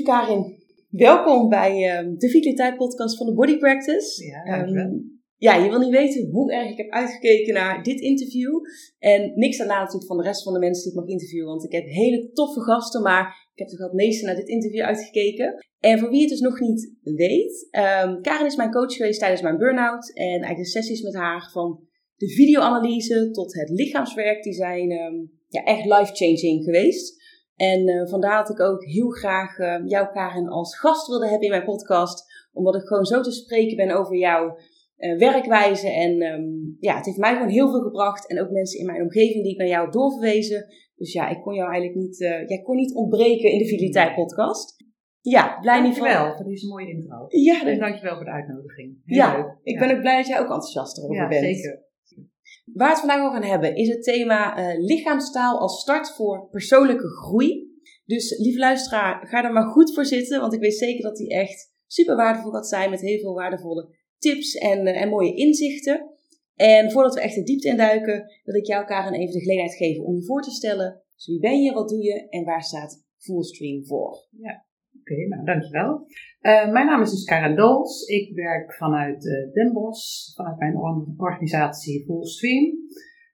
Lieve Karin, welkom bij uh, de Vitaliteit Podcast van de Body Practice. Ja, um, ja, je wil niet weten hoe erg ik heb uitgekeken naar dit interview. En niks daarna natuurlijk van de rest van de mensen die ik mag interviewen. Want ik heb hele toffe gasten, maar ik heb toch het meeste naar dit interview uitgekeken. En voor wie het dus nog niet weet, um, Karin is mijn coach geweest tijdens mijn burn-out. En eigenlijk de sessies met haar van de videoanalyse tot het lichaamswerk, die zijn ja, echt life-changing geweest. En uh, vandaar dat ik ook heel graag uh, jou, Karin, als gast wilde hebben in mijn podcast. Omdat ik gewoon zo te spreken ben over jouw uh, werkwijze. En um, ja, het heeft mij gewoon heel veel gebracht. En ook mensen in mijn omgeving die ik naar jou doorverwezen. Dus ja, ik kon jou eigenlijk niet, jij kon niet ontbreken in de Fideliteit podcast. Ja, blij niet Dankjewel voor deze mooie intro. Ja, en dankjewel voor de uitnodiging. Heel ja, leuk. ik ben ook blij dat jij ook enthousiast erover ja, bent. zeker. Waar we het vandaag over gaan hebben is het thema uh, lichaamstaal als start voor persoonlijke groei. Dus lieve luisteraar, ga er maar goed voor zitten, want ik weet zeker dat die echt super waardevol gaat zijn met heel veel waardevolle tips en, uh, en mooie inzichten. En voordat we echt de diepte induiken, wil ik jou, Karen, even de gelegenheid geven om je voor te stellen. Dus wie ben je, wat doe je en waar staat Fullstream voor? Ja, oké, nou dankjewel. Uh, mijn naam is dus Dols. Ik werk vanuit uh, Den Bosch, vanuit mijn organisatie Fullstream.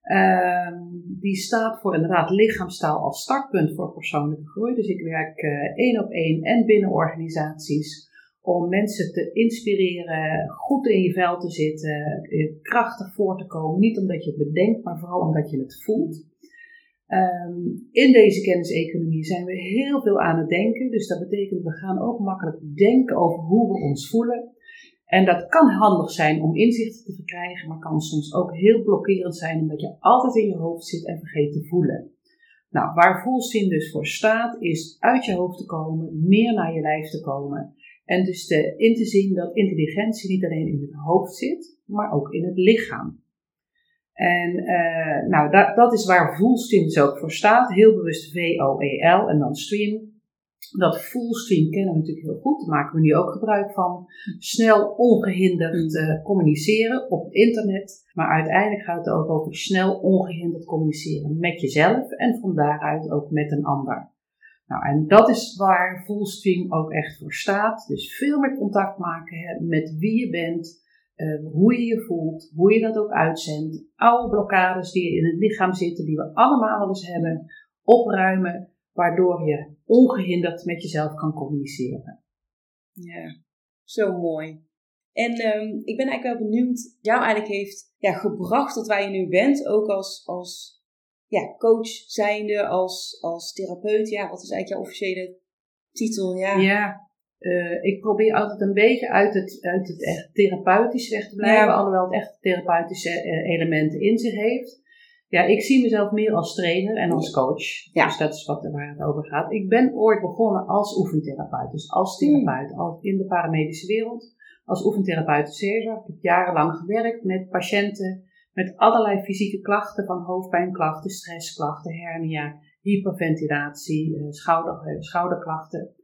Uh, die staat voor inderdaad lichaamstaal als startpunt voor persoonlijke groei. Dus ik werk uh, één op één en binnen organisaties om mensen te inspireren, goed in je vel te zitten, krachtig voor te komen. Niet omdat je het bedenkt, maar vooral omdat je het voelt. Um, in deze kenniseconomie zijn we heel veel aan het denken. Dus dat betekent we gaan ook makkelijk denken over hoe we ons voelen. En dat kan handig zijn om inzichten te verkrijgen, maar kan soms ook heel blokkerend zijn omdat je altijd in je hoofd zit en vergeet te voelen. Nou, waar voelzin dus voor staat, is uit je hoofd te komen, meer naar je lijf te komen. En dus te, in te zien dat intelligentie niet alleen in het hoofd zit, maar ook in het lichaam. En uh, nou, dat, dat is waar Fullstream dus ook voor staat. Heel bewust V-O-E-L en dan stream. Dat Fullstream kennen we natuurlijk heel goed. Daar maken we nu ook gebruik van. Snel, ongehinderd uh, communiceren op het internet. Maar uiteindelijk gaat het ook over snel, ongehinderd communiceren met jezelf. En van daaruit ook met een ander. Nou, en dat is waar Fullstream ook echt voor staat. Dus veel meer contact maken met wie je bent uh, hoe je je voelt, hoe je dat ook uitzendt, oude blokkades die in het lichaam zitten, die we allemaal wel eens hebben, opruimen, waardoor je ongehinderd met jezelf kan communiceren. Ja, zo mooi. En um, ik ben eigenlijk wel benieuwd, jou eigenlijk heeft ja, gebracht tot waar je nu bent, ook als, als ja, coach zijnde, als, als therapeut. Ja, wat is eigenlijk jouw officiële titel? Ja, ja uh, ik probeer altijd een beetje uit het, uit het echt therapeutische weg te blijven, ja. alhoewel het echt therapeutische uh, elementen in zich heeft. Ja, ik zie mezelf meer als trainer en als coach. Ja. Dus dat is wat, waar het over gaat. Ik ben ooit begonnen als oefentherapeut, dus als therapeut, mm. als in de paramedische wereld. Als oefentherapeut Cesar. Ik heb jarenlang gewerkt met patiënten met allerlei fysieke klachten, van hoofdpijnklachten, stressklachten, hernia, hyperventilatie, uh, schouder, schouderklachten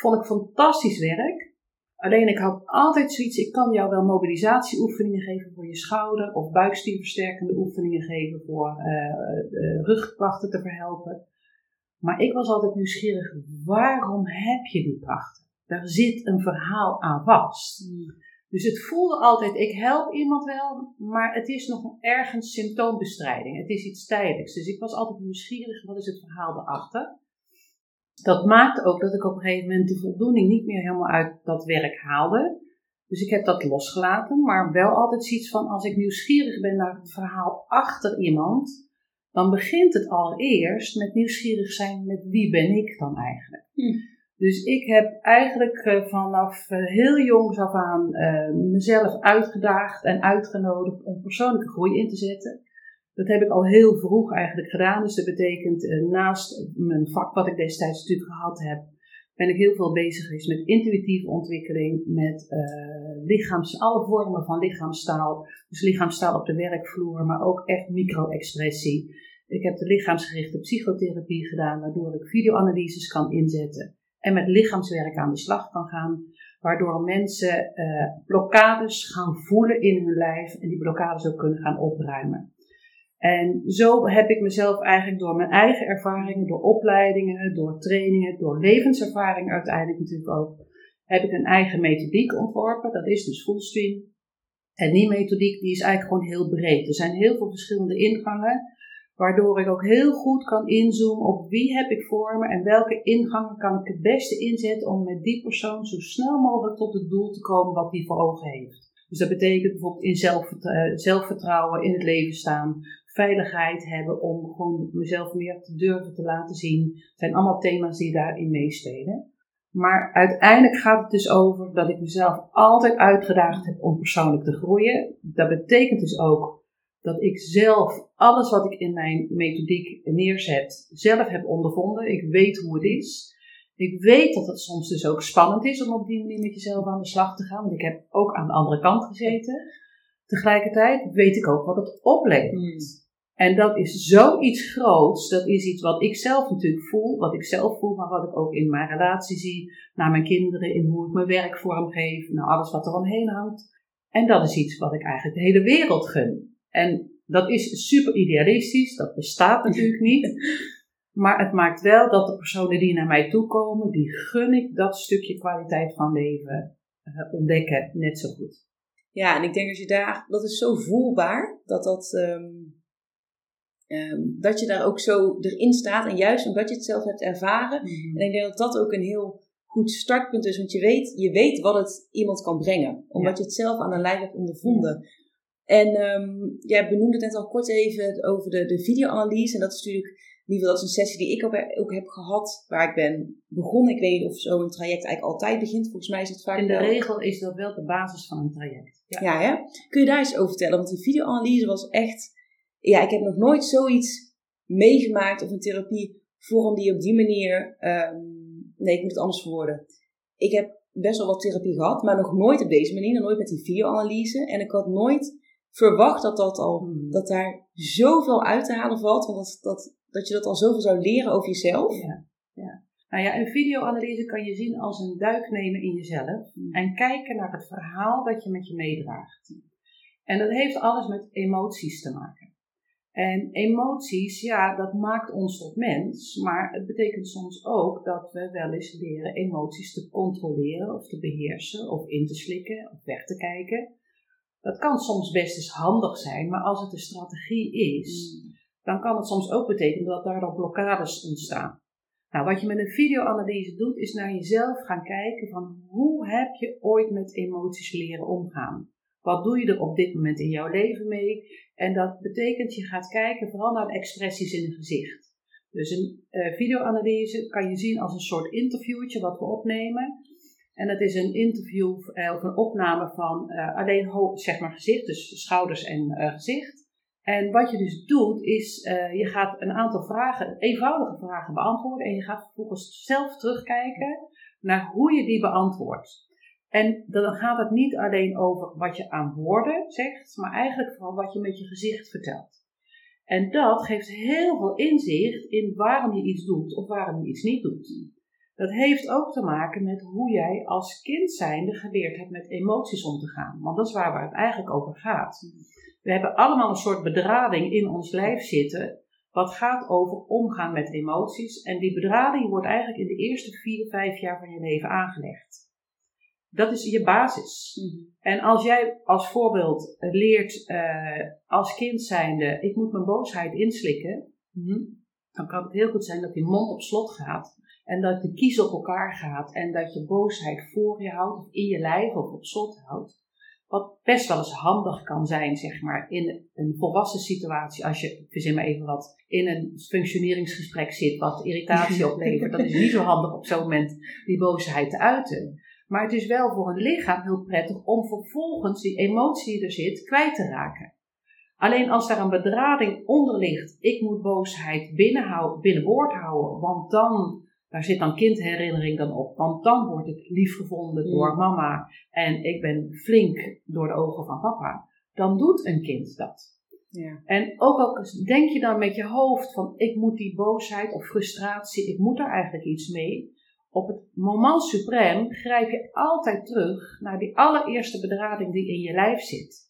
vond ik fantastisch werk. Alleen ik had altijd zoiets, ik kan jou wel mobilisatieoefeningen geven voor je schouder of buikspierversterkende oefeningen geven voor uh, rugklachten te verhelpen. Maar ik was altijd nieuwsgierig, waarom heb je die klachten? Daar zit een verhaal aan vast. Hmm. Dus het voelde altijd, ik help iemand wel, maar het is nog ergens symptoombestrijding. Het is iets tijdelijks. Dus ik was altijd nieuwsgierig, wat is het verhaal erachter? Dat maakte ook dat ik op een gegeven moment de voldoening niet meer helemaal uit dat werk haalde. Dus ik heb dat losgelaten, maar wel altijd zoiets van als ik nieuwsgierig ben naar het verhaal achter iemand, dan begint het allereerst met nieuwsgierig zijn met wie ben ik dan eigenlijk. Hm. Dus ik heb eigenlijk eh, vanaf uh, heel jongs af aan uh, mezelf uitgedaagd en uitgenodigd om persoonlijke groei in te zetten. Dat heb ik al heel vroeg eigenlijk gedaan. Dus dat betekent eh, naast mijn vak wat ik destijds natuurlijk gehad heb, ben ik heel veel bezig geweest met intuïtieve ontwikkeling, met uh, lichaams, alle vormen van lichaamstaal. Dus lichaamstaal op de werkvloer, maar ook echt micro-expressie. Ik heb de lichaamsgerichte psychotherapie gedaan, waardoor ik videoanalyses kan inzetten en met lichaamswerk aan de slag kan gaan, waardoor mensen uh, blokkades gaan voelen in hun lijf en die blokkades ook kunnen gaan opruimen. En zo heb ik mezelf eigenlijk door mijn eigen ervaringen, door opleidingen, door trainingen, door levenservaring uiteindelijk natuurlijk ook, heb ik een eigen methodiek ontworpen. Dat is dus Fullstream. En die methodiek die is eigenlijk gewoon heel breed. Er zijn heel veel verschillende ingangen, waardoor ik ook heel goed kan inzoomen op wie heb ik voor me en welke ingangen kan ik het beste inzetten om met die persoon zo snel mogelijk tot het doel te komen wat die voor ogen heeft. Dus dat betekent bijvoorbeeld in zelfvertrouwen in het leven staan, veiligheid hebben om gewoon mezelf meer te durven te laten zien. Het zijn allemaal thema's die daarin meespelen. Maar uiteindelijk gaat het dus over dat ik mezelf altijd uitgedaagd heb om persoonlijk te groeien. Dat betekent dus ook dat ik zelf alles wat ik in mijn methodiek neerzet, zelf heb ondervonden. Ik weet hoe het is. Ik weet dat het soms dus ook spannend is om op die manier met jezelf aan de slag te gaan. Want ik heb ook aan de andere kant gezeten. Tegelijkertijd weet ik ook wat het oplevert. Hmm. En dat is zoiets groots. Dat is iets wat ik zelf natuurlijk voel, wat ik zelf voel, maar wat ik ook in mijn relatie zie, naar mijn kinderen, in hoe ik mijn werk vormgeef, naar alles wat er omheen hangt. En dat is iets wat ik eigenlijk de hele wereld gun. En dat is super idealistisch, dat bestaat natuurlijk niet. Maar het maakt wel dat de personen die naar mij toe komen, die gun ik dat stukje kwaliteit van leven uh, ontdekken net zo goed. Ja, en ik denk dat je daar, dat is zo voelbaar, dat dat, um, um, dat je daar ook zo erin staat. En juist omdat je het zelf hebt ervaren. Mhm. En ik denk dat dat ook een heel goed startpunt is, want je weet, je weet wat het iemand kan brengen. Omdat je het zelf aan een lijf hebt ondervonden. En um, jij benoemde het net al kort even over de, de videoanalyse. En dat is natuurlijk in ieder geval, dat is een sessie die ik ook, heb gehad, waar ik ben begonnen. Ik weet niet of zo'n traject eigenlijk altijd begint. Volgens mij is het vaak. In de regel is dat wel de basis van een traject. Ja, ja hè? Kun je daar eens over vertellen? Want die videoanalyse was echt. Ja, ik heb nog nooit zoiets meegemaakt of een therapievorm die op die manier. Um, nee, ik moet het anders verwoorden. Ik heb best wel wat therapie gehad, maar nog nooit op deze manier, nooit met die videoanalyse. En ik had nooit verwacht dat, dat, al, hmm. dat daar zoveel uit te halen valt. Want dat, dat dat je dat al zoveel zou leren over jezelf. Ja, ja. Nou ja, een videoanalyse kan je zien als een duik nemen in jezelf mm. en kijken naar het verhaal dat je met je meedraagt. En dat heeft alles met emoties te maken. En emoties, ja, dat maakt ons tot mens, maar het betekent soms ook dat we wel eens leren emoties te controleren of te beheersen of in te slikken of weg te kijken. Dat kan soms best eens handig zijn, maar als het een strategie is, mm dan kan het soms ook betekenen dat daardoor blokkades ontstaan. Nou, wat je met een videoanalyse doet, is naar jezelf gaan kijken van hoe heb je ooit met emoties leren omgaan? Wat doe je er op dit moment in jouw leven mee? En dat betekent je gaat kijken vooral naar de expressies in het gezicht. Dus een uh, videoanalyse kan je zien als een soort interviewtje wat we opnemen. En dat is een interview uh, of een opname van uh, alleen zeg maar gezicht, dus schouders en gezicht. En wat je dus doet, is uh, je gaat een aantal vragen, eenvoudige vragen beantwoorden. En je gaat vervolgens zelf terugkijken naar hoe je die beantwoordt. En dan gaat het niet alleen over wat je aan woorden zegt, maar eigenlijk vooral wat je met je gezicht vertelt. En dat geeft heel veel inzicht in waarom je iets doet of waarom je iets niet doet. Dat heeft ook te maken met hoe jij als kind zijnde geleerd hebt met emoties om te gaan. Want dat is waar het eigenlijk over gaat. We hebben allemaal een soort bedrading in ons lijf zitten, wat gaat over omgaan met emoties. En die bedrading wordt eigenlijk in de eerste vier, vijf jaar van je leven aangelegd. Dat is je basis. Mhm. En als jij als voorbeeld leert uh, als kind zijnde, ik moet mijn boosheid inslikken, mhm, dan kan het heel goed zijn dat die mond op slot gaat. En dat de kies op elkaar gaat en dat je boosheid voor je houdt, of in je lijf of op slot houdt. Wat best wel eens handig kan zijn, zeg maar, in een volwassen situatie. Als je, verzin maar even wat, in een functioneringsgesprek zit wat irritatie oplevert. Dan is niet zo handig op zo'n moment die boosheid te uiten. Maar het is wel voor een lichaam heel prettig om vervolgens die emotie die er zit kwijt te raken. Alleen als daar een bedrading onder ligt, ik moet boosheid binnenboord houden, want dan, daar zit dan kindherinnering dan op, want dan word ik lief gevonden door mama en ik ben flink door de ogen van papa. Dan doet een kind dat. Ja. En ook al denk je dan met je hoofd van ik moet die boosheid of frustratie, ik moet daar eigenlijk iets mee. Op het moment suprem grijp je altijd terug naar die allereerste bedrading die in je lijf zit.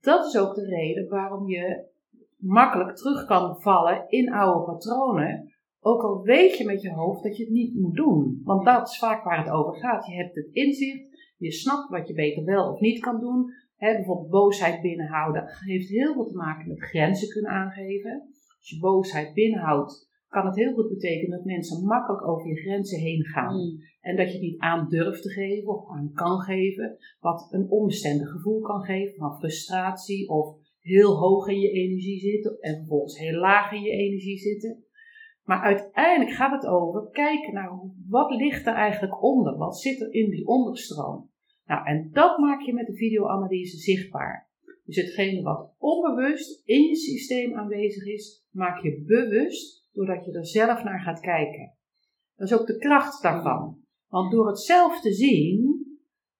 Dat is ook de reden waarom je makkelijk terug kan vallen in oude patronen. Ook al weet je met je hoofd dat je het niet moet doen. Want dat is vaak waar het over gaat. Je hebt het inzicht, je snapt wat je beter wel of niet kan doen. bijvoorbeeld boosheid binnenhouden heeft heel veel te maken met grenzen kunnen aangeven. Als je boosheid binnenhoudt, kan het heel goed betekenen dat mensen makkelijk over je grenzen heen gaan. Mm. En dat je niet aan durft te geven of aan kan geven, wat een onbestendig gevoel kan geven van frustratie of heel hoog in je energie zitten en vervolgens heel laag in je energie zitten. Maar uiteindelijk gaat het over kijken naar wat ligt er eigenlijk onder, wat zit er in die onderstroom. Nou, en dat maak je met de videoanalyse zichtbaar. Dus hetgene wat onbewust in je systeem aanwezig is, maak je bewust doordat je er zelf naar gaat kijken. Dat is ook de kracht daarvan. Want door het zelf te zien,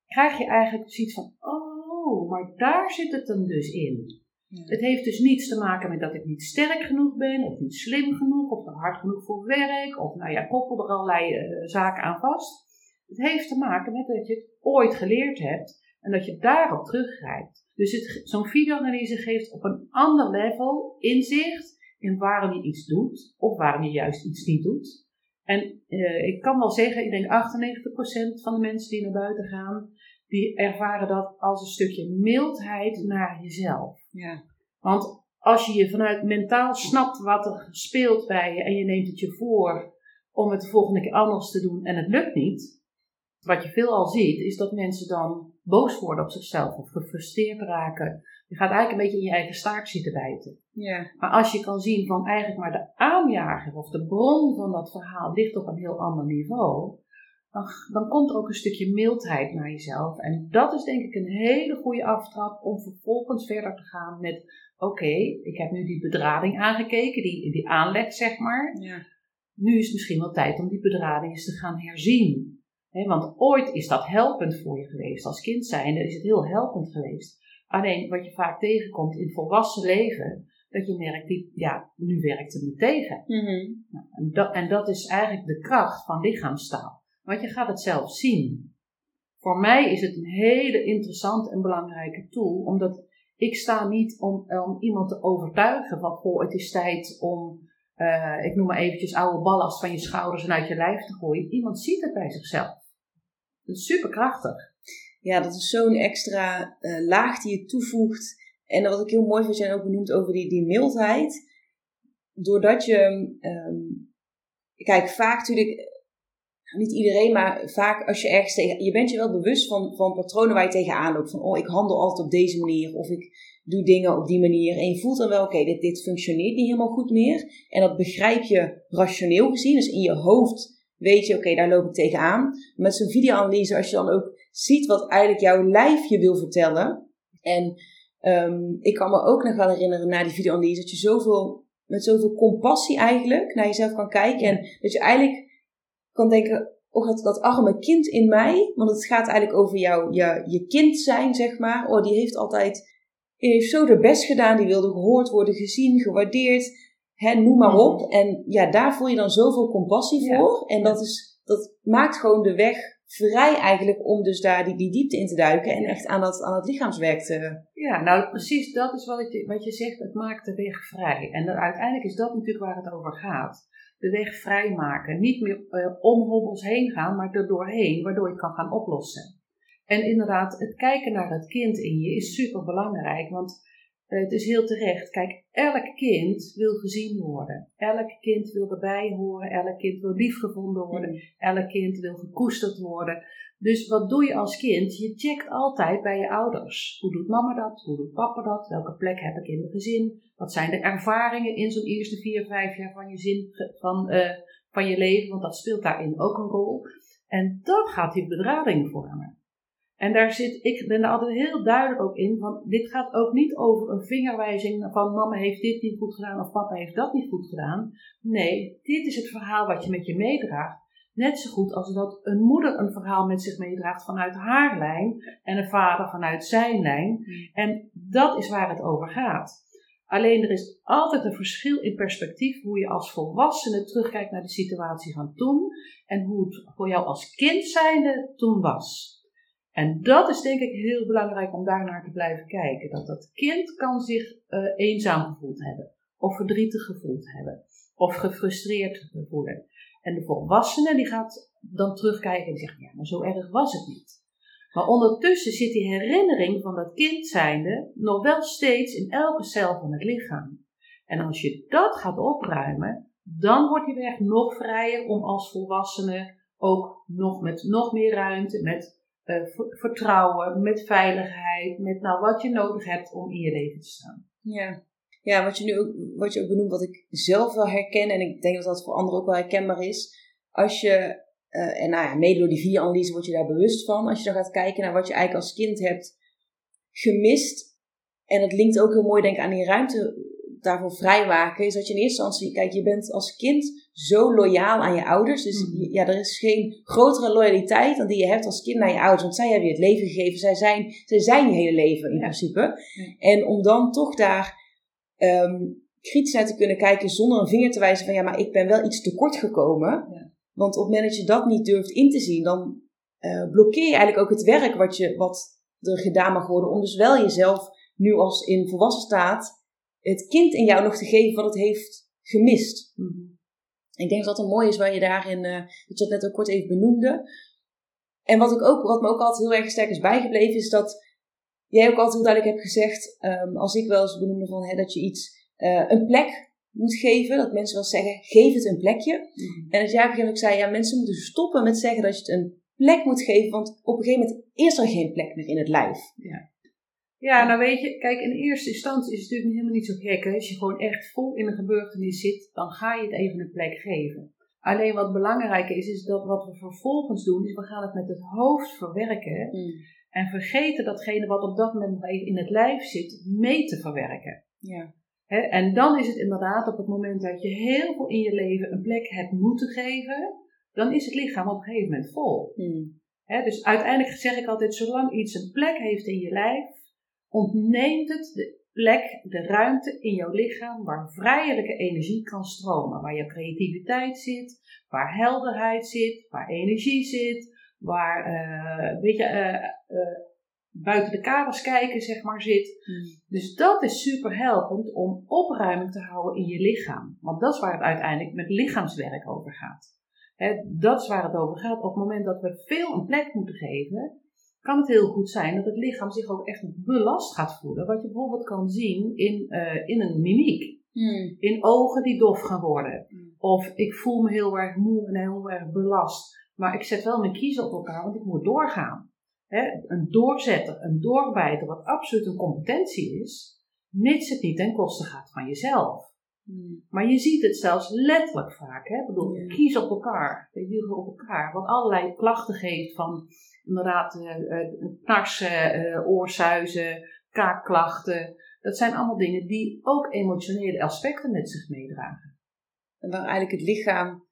krijg je eigenlijk zoiets van: oh, maar daar zit het dan dus in. Het heeft dus niets te maken met dat ik niet sterk genoeg ben, of niet slim genoeg, of hard genoeg voor werk, of nou ja, koppel er allerlei uh, zaken aan vast. Het heeft te maken met dat je het ooit geleerd hebt en dat je daarop teruggrijpt. Dus zo'n videoanalyse geeft op een ander level inzicht in waarom je iets doet of waarom je juist iets niet doet. En uh, ik kan wel zeggen, ik denk 98% van de mensen die naar buiten gaan, die ervaren dat als een stukje mildheid naar jezelf. Ja. Want als je je vanuit mentaal snapt wat er speelt bij je en je neemt het je voor om het de volgende keer anders te doen en het lukt niet, wat je veel al ziet, is dat mensen dan boos worden op zichzelf of gefrustreerd raken je gaat eigenlijk een beetje in je eigen staart zitten bijten. Ja. Maar als je kan zien van eigenlijk maar de aanjager of de bron van dat verhaal ligt op een heel ander niveau, dan, dan komt er ook een stukje mildheid naar jezelf. En dat is denk ik een hele goede aftrap om vervolgens verder te gaan met: oké, ik heb nu die bedrading aangekeken, die, die aanleg zeg maar. Ja. Nu is het misschien wel tijd om die bedrading eens te gaan herzien. want ooit is dat helpend voor je geweest. Als kind zijnde is het heel helpend geweest. Alleen wat je vaak tegenkomt in volwassen leven, dat je merkt, die, ja, nu werkt het me tegen. Mhm. nou, en, dat, en dat is eigenlijk de kracht van lichaamstaal. Want je gaat het zelf zien. Voor mij is het een hele interessante en belangrijke tool, omdat ik sta niet om, om iemand te overtuigen van, goh, het is tijd om, uh, ik noem maar eventjes, oude ballast van je schouders en uit je lijf te gooien. Iemand ziet het bij zichzelf. Dat is superkrachtig ja, dat is zo'n extra uh, laag die je toevoegt. En wat ik heel mooi vind, jij ook benoemd over die, die mildheid. Doordat je, um, kijk, vaak natuurlijk, niet iedereen, maar vaak als je ergens tegen, je bent je wel bewust van, van patronen waar je tegenaan loopt. Van, oh, ik handel altijd op deze manier, of ik doe dingen op die manier. En je voelt dan wel, oké, dit, dit functioneert niet helemaal goed meer. En dat begrijp je rationeel gezien, dus in je hoofd weet je, oké, daar loop ik tegenaan. Met zo'n videoanalyse, als je dan ook ziet wat eigenlijk jouw lijf je wil vertellen. En um, ik kan me ook nog wel herinneren na die videoanalyse dat je zoveel, met zoveel compassie eigenlijk naar jezelf kan kijken. En dat je eigenlijk kan denken, oh dat, dat arme kind in mij, want het gaat eigenlijk over jou, je, je kind zijn, zeg maar. Oh, die heeft altijd, die heeft zo de best gedaan, die wilde gehoord worden, gezien, gewaardeerd. Hè, noem maar op. En ja, daar voel je dan zoveel compassie voor. En dat, is, dat maakt gewoon de weg vrij eigenlijk om dus daar die, die diepte in te duiken en echt aan dat, aan het lichaamswerk te... Ja, nou precies dat is wat je, wat je zegt, het maakt de weg vrij. En dan, uiteindelijk is dat natuurlijk waar het over gaat. De weg vrijmaken. Niet meer uh, om hobbels heen gaan, maar er doorheen, waardoor je kan gaan oplossen. En inderdaad, het kijken naar het kind in je is super belangrijk, want uh, het is heel terecht. Kijk, elk kind wil gezien worden. Elk kind wil erbij horen. Elk kind wil liefgevonden worden. Mm. Elk kind wil gekoesterd worden. Dus wat doe je als kind? Je checkt altijd bij je ouders. Hoe doet mama dat? Hoe doet papa dat? Welke plek heb ik in mijn gezin? Wat zijn de ervaringen in zo'n eerste vier, vijf jaar van je, zin, van, uh, van je leven? Want dat speelt daarin ook een rol. En dat gaat die bedrading vormen. En daar zit, ik ben er altijd heel duidelijk ook in, van dit gaat ook niet over een vingerwijzing van mama heeft dit niet goed gedaan of papa heeft dat niet goed gedaan. Nee, dit is het verhaal wat je met je meedraagt. Net zo goed als dat een moeder een verhaal met zich meedraagt vanuit haar lijn en een vader vanuit zijn lijn. Mm. En dat is waar het over gaat. Alleen er is altijd een verschil in perspectief hoe je als volwassene terugkijkt naar de situatie van toen en hoe het voor jou als kind zijnde toen was. En dat is denk ik heel belangrijk om daar naar te blijven kijken. Dat dat kind kan zich uh, eenzaam gevoeld hebben, of verdrietig gevoeld hebben, of gefrustreerd voelen. En de volwassene die gaat dan terugkijken en zegt, ja, maar zo erg was het niet. Maar ondertussen zit die herinnering van dat kind zijnde nog wel steeds in elke cel van het lichaam. En als je dat gaat opruimen, dan wordt je weg nog vrijer om als volwassene ook nog met nog meer ruimte, met uh, vertrouwen, met veiligheid, met nou wat je nodig hebt om in je leven te staan. Ja, ja wat, je nu ook, wat je ook benoemt, wat ik zelf wel herken, en ik denk dat dat voor anderen ook wel herkenbaar is. Als je, uh, en nou ja, mede door die vier analyse word je daar bewust van. Als je dan gaat kijken naar wat je eigenlijk als kind hebt gemist. En dat linkt ook heel mooi, denk ik, aan die ruimte daarvoor vrijwaken. Is dat je in eerste instantie, kijk, je bent als kind zo loyaal aan je ouders. Dus mm. ja, er is geen grotere loyaliteit dan die je hebt als kind naar je ouders. Want zij hebben je het leven gegeven. Zij zijn, zij zijn je hele leven in principe. En om dan toch daar um, kritisch naar te kunnen kijken zonder een vinger te wijzen van ja, maar ik ben wel iets tekort gekomen. Ja. Want op het moment dat je dat niet durft in te zien, dan uh, blokkeer je eigenlijk ook het werk wat, je, wat er gedaan mag worden. Om dus wel jezelf nu als in volwassen staat het kind in jou nog te geven wat het heeft gemist. Mm ik denk dat dat een mooi is waar je daarin, uh, dat je dat net ook kort even benoemde. En wat, ik ook, wat me ook altijd heel erg sterk is bijgebleven, is dat jij ook altijd heel duidelijk hebt gezegd, um, als ik wel eens benoemde van hè, dat je iets, uh, een plek moet geven, dat mensen wel zeggen, geef het een plekje. Mm-hmm. En dat jij op een zei, ja, mensen moeten stoppen met zeggen dat je het een plek moet geven, want op een gegeven moment is er geen plek meer in het lijf. Ja. Ja, nou weet je, kijk, in eerste instantie is het natuurlijk helemaal niet zo gek. Hè? Als je gewoon echt vol in een gebeurtenis zit, dan ga je het even een plek geven. Alleen wat belangrijk is, is dat wat we vervolgens doen, is we gaan het met het hoofd verwerken. Mm. En vergeten datgene wat op dat moment nog even in het lijf zit, mee te verwerken. Ja. En dan is het inderdaad op het moment dat je heel veel in je leven een plek hebt moeten geven, dan is het lichaam op een gegeven moment vol. Mm. dus uiteindelijk zeg ik altijd, zolang iets een plek heeft in je lijf, ontneemt het de plek, de ruimte in jouw lichaam waar vrijelijke energie kan stromen. Waar jouw creativiteit zit, waar helderheid zit, waar energie zit, waar een beetje uh, uh, buiten de kaders kijken, zeg maar, zit. Hmm. Dus dat is super helpend om opruiming te houden in je lichaam. Want dat is waar het uiteindelijk met lichaamswerk over gaat. dat is waar het over gaat. Op het moment dat we veel een plek moeten geven, kan het heel goed zijn dat het lichaam zich ook echt belast gaat voelen. Wat je bijvoorbeeld kan zien in, uh, in een mimiek. Hmm. In ogen die dof gaan worden. Hmm. Of ik voel me heel erg moe en heel erg belast. Maar ik zet wel mijn kiezen op elkaar, want ik moet doorgaan. een doorzetter, een doorbijter, wat absoluut een competentie is, mits het niet ten koste gaat van jezelf. Hmm. Maar je ziet het zelfs letterlijk vaak. Hè? Ik bedoel, kies op elkaar, we op elkaar. Wat allerlei klachten geeft van inderdaad uh, knarsen, uh, oorsuizen, kaakklachten. Dat zijn allemaal dingen die ook emotionele aspecten met zich meedragen. En waar eigenlijk het lichaam,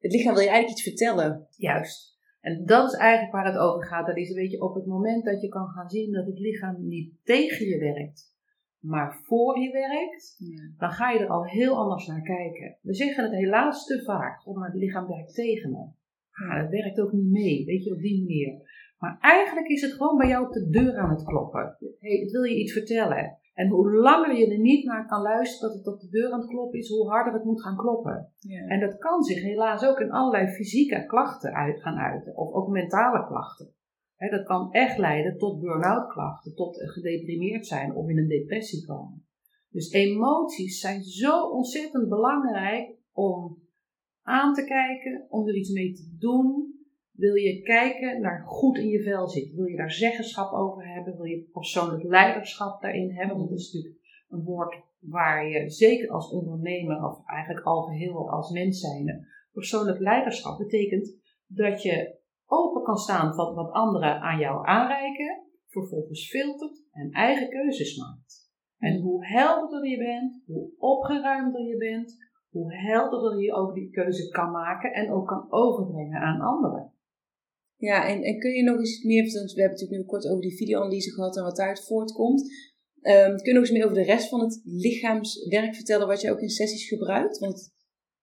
het lichaam wil je eigenlijk iets vertellen. Juist. En dat is eigenlijk waar het over gaat. Dat is, weet je, op het moment dat je kan gaan zien dat het lichaam niet tegen je werkt, maar voor je werkt, dan ga je er al heel anders naar kijken. We zeggen het helaas te vaak, oh, maar het lichaam werkt tegen me. Ja, het werkt ook niet mee, weet je, op die manier. Maar eigenlijk is het gewoon bij jou op de deur aan het kloppen. Hey, het wil je iets vertellen. En hoe langer je er niet naar kan luisteren dat het op de deur aan het kloppen is, hoe harder het moet gaan kloppen. Ja. En dat kan zich helaas ook in allerlei fysieke klachten uit gaan uiten, of ook mentale klachten. dat kan echt leiden tot burn-out klachten, tot gedeprimeerd zijn of in een depressie komen. Dus emoties zijn zo ontzettend belangrijk om aan te kijken, om er iets mee te doen, wil je kijken naar goed in je vel zitten? Wil je daar zeggenschap over hebben? Wil je persoonlijk leiderschap daarin hebben? Want dat is natuurlijk een woord waar je zeker als ondernemer of eigenlijk al geheel als mens zijn. Persoonlijk leiderschap betekent dat je open kan staan van wat anderen aan jou aanreiken, vervolgens filtert en eigen keuzes maakt. En hoe helderder je bent, hoe opgeruimder je bent, hoe helderder je ook die keuze kan maken en ook kan overbrengen aan anderen. Ja, en, en kun je nog eens meer vertellen, we hebben natuurlijk nu kort over die videoanalyse gehad en wat daaruit voortkomt. Um, kun je nog eens meer over de rest van het lichaamswerk vertellen wat je ook in sessies gebruikt? Want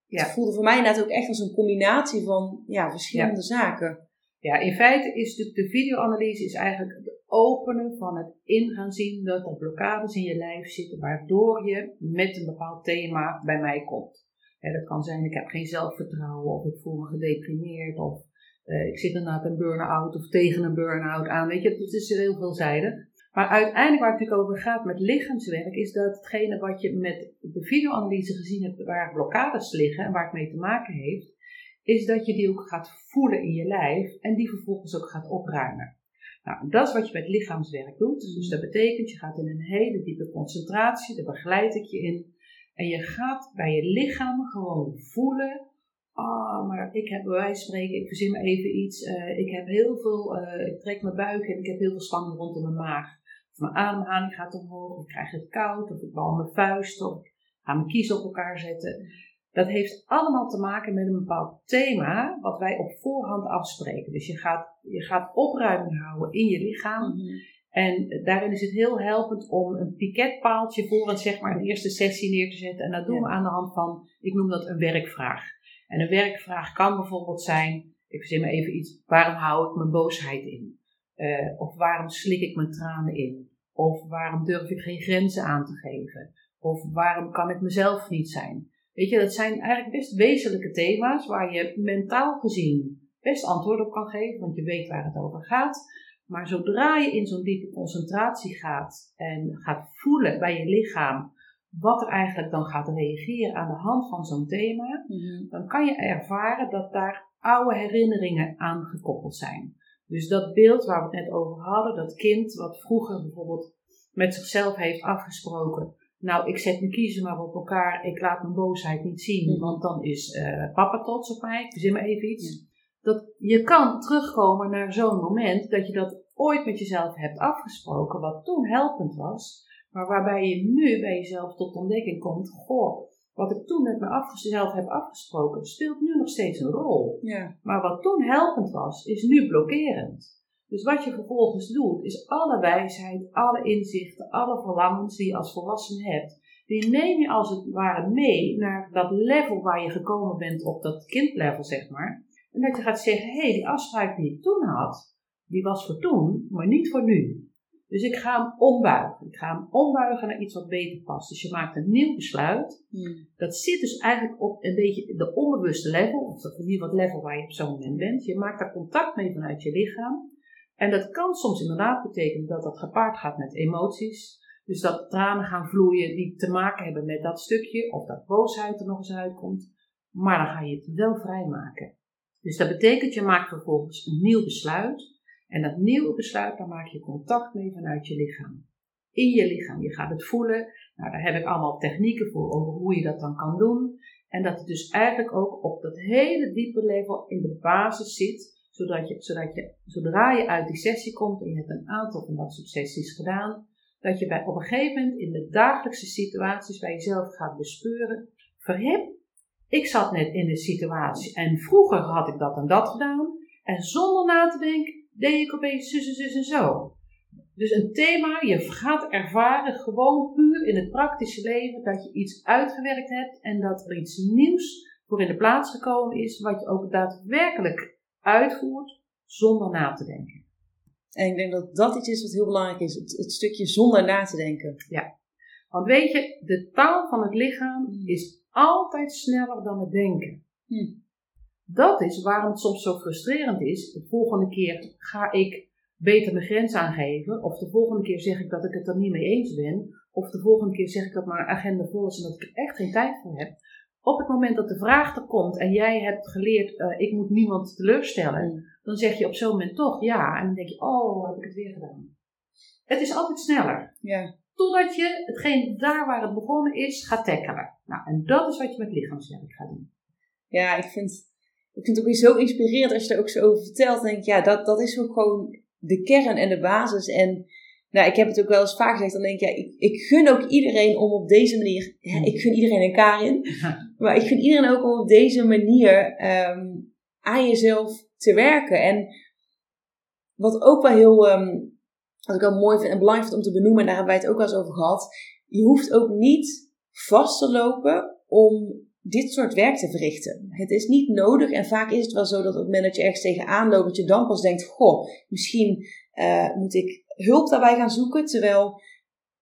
ja. het voelde voor mij inderdaad ook echt als een combinatie van ja, verschillende zaken. Ja, in feite is de, de videoanalyse is eigenlijk het openen van het ingaan zien dat er blokkades in je lijf zitten, waardoor je met een bepaald thema bij mij komt. dat kan zijn, ik heb geen zelfvertrouwen, of ik voel me gedeprimeerd, of uh, ik zit inderdaad een burn-out of tegen een burn-out aan. Weet je, het is heel veelzijdig. Maar uiteindelijk waar het natuurlijk over gaat met lichaamswerk, is dat hetgene wat je met de videoanalyse gezien hebt, waar blokkades liggen en waar het mee te maken heeft, is dat je die ook gaat voelen in je lijf en die vervolgens ook gaat opruimen. Nou, dat is wat je met lichaamswerk doet. Dus dat betekent, je gaat in een hele diepe concentratie, daar begeleid ik je in. En je gaat bij je lichaam gewoon voelen. Oh, maar ik heb bij wijze van spreken, ik verzin me even iets. Uh, ik heb heel veel, uh, ik trek mijn buik en ik heb heel veel spanning rondom mijn maag. Of mijn ademhaling gaat omhoog, of ik krijg het koud, of ik bal mijn vuist, of ik ga mijn kiezen op elkaar zetten. Dat heeft allemaal te maken met een bepaald thema wat wij op voorhand afspreken. Dus je gaat, je gaat opruiming houden in je lichaam. Mhm. En daarin is het heel helpend om een piketpaaltje voor een, zeg maar, een eerste sessie neer te zetten. En dat doen we aan de hand van, ik noem dat een werkvraag. En een werkvraag kan bijvoorbeeld zijn, ik verzin me even iets, waarom hou ik mijn boosheid in? Uh, of waarom slik ik mijn tranen in? Of waarom durf ik geen grenzen aan te geven? Of waarom kan ik mezelf niet zijn? Weet je, dat zijn eigenlijk best wezenlijke thema's waar je mentaal gezien best antwoord op kan geven, want je weet waar het over gaat. Maar zodra je in zo'n diepe concentratie gaat en gaat voelen bij je lichaam wat er eigenlijk dan gaat reageren aan de hand van zo'n thema, mhm. dan kan je ervaren dat daar oude herinneringen aan gekoppeld zijn. Dus dat beeld waar we het net over hadden, dat kind wat vroeger bijvoorbeeld met zichzelf heeft afgesproken nou, ik zet mijn kiezen maar op elkaar. Ik laat mijn boosheid niet zien, mm. want dan is uh, papa trots op mij. Ik maar even iets. Mm. Dat je kan terugkomen naar zo'n moment dat je dat ooit met jezelf hebt afgesproken, wat toen helpend was, maar waarbij je nu bij jezelf tot ontdekking komt: goh, wat ik toen met mezelf heb afgesproken, speelt nu nog steeds een rol. Ja. Maar wat toen helpend was, is nu blokkerend. Dus wat je vervolgens doet, is alle wijsheid, alle inzichten, alle verlangens die je als volwassene hebt, die neem je als het ware mee naar dat level waar je gekomen bent, op dat kindlevel zeg maar. En dat je gaat zeggen, hé, hey, die afspraak die ik toen had, die was voor toen, maar niet voor nu. Dus ik ga hem ombuigen. Ik ga hem ombuigen naar iets wat beter past. Dus je maakt een nieuw besluit. Hmm. Dat zit dus eigenlijk op een beetje de onbewuste level, of dat is niet wat level waar je op zo'n moment bent. Je maakt daar contact mee vanuit je lichaam. En dat kan soms inderdaad betekenen dat dat gepaard gaat met emoties. Dus dat tranen gaan vloeien die te maken hebben met dat stukje, of dat boosheid er nog eens uitkomt. Maar dan ga je het wel vrijmaken. Dus dat betekent, je maakt vervolgens een nieuw besluit. En dat nieuwe besluit, daar maak je contact mee vanuit je lichaam. In je lichaam, je gaat het voelen. Nou, daar heb ik allemaal technieken voor over hoe je dat dan kan doen. En dat het dus eigenlijk ook op dat hele diepe level in de basis zit zodat je, zodat je, zodra je uit die sessie komt en je hebt een aantal van dat soort sessies gedaan, dat je bij, op een gegeven moment in de dagelijkse situaties bij jezelf gaat bespeuren, verhip, ik zat net in de situatie en vroeger had ik dat en dat gedaan en zonder na te denken deed ik opeens zus en zus en zo. Dus een thema, je gaat ervaren gewoon puur in het praktische leven dat je iets uitgewerkt hebt en dat er iets nieuws voor in de plaats gekomen is, wat je ook daadwerkelijk uitvoert zonder na te denken. En ik denk dat dat iets is wat heel belangrijk is, het, stukje zonder na te denken. Ja, want weet je, de taal van het lichaam is altijd sneller dan het denken. Hmm. Dat is waarom het soms zo frustrerend is. De volgende keer ga ik beter mijn grens aangeven, of de volgende keer zeg ik dat ik het er niet mee eens ben, of de volgende keer zeg ik dat mijn agenda vol is en dat ik er echt geen tijd voor heb op het moment dat de vraag er komt en jij hebt geleerd, uh, ik moet niemand teleurstellen, mm. dan zeg je op zo'n moment toch ja. En dan denk je, oh, heb ik het weer gedaan. Het is altijd sneller. Ja. Totdat je hetgeen daar waar het begonnen is, gaat tackelen. Nou, en dat is wat je met lichaamswerk gaat doen. Ja, ik vind, ik vind het ook weer zo inspirerend als je er ook zo over vertelt. denk ik, ja, dat, dat is ook gewoon de kern en de basis. En nou, ik heb het ook wel eens vaak gezegd. Dan denk ik, ja, ik, ik gun ook iedereen om op deze manier... Ja, ik gun iedereen een Karin. Maar ik gun iedereen ook om op deze manier ehm, aan jezelf te werken. En wat ook wel heel... Um, wat ik wel mooi vind en belangrijk vind om te benoemen... en daar hebben wij het ook wel eens over gehad. Je hoeft ook niet vast te lopen om dit soort werk te verrichten. Het is niet nodig en vaak is het wel zo dat op het moment dat je ergens tegenaan loopt, dat je dan pas denkt, goh, misschien uh, moet ik hulp daarbij gaan zoeken. Terwijl,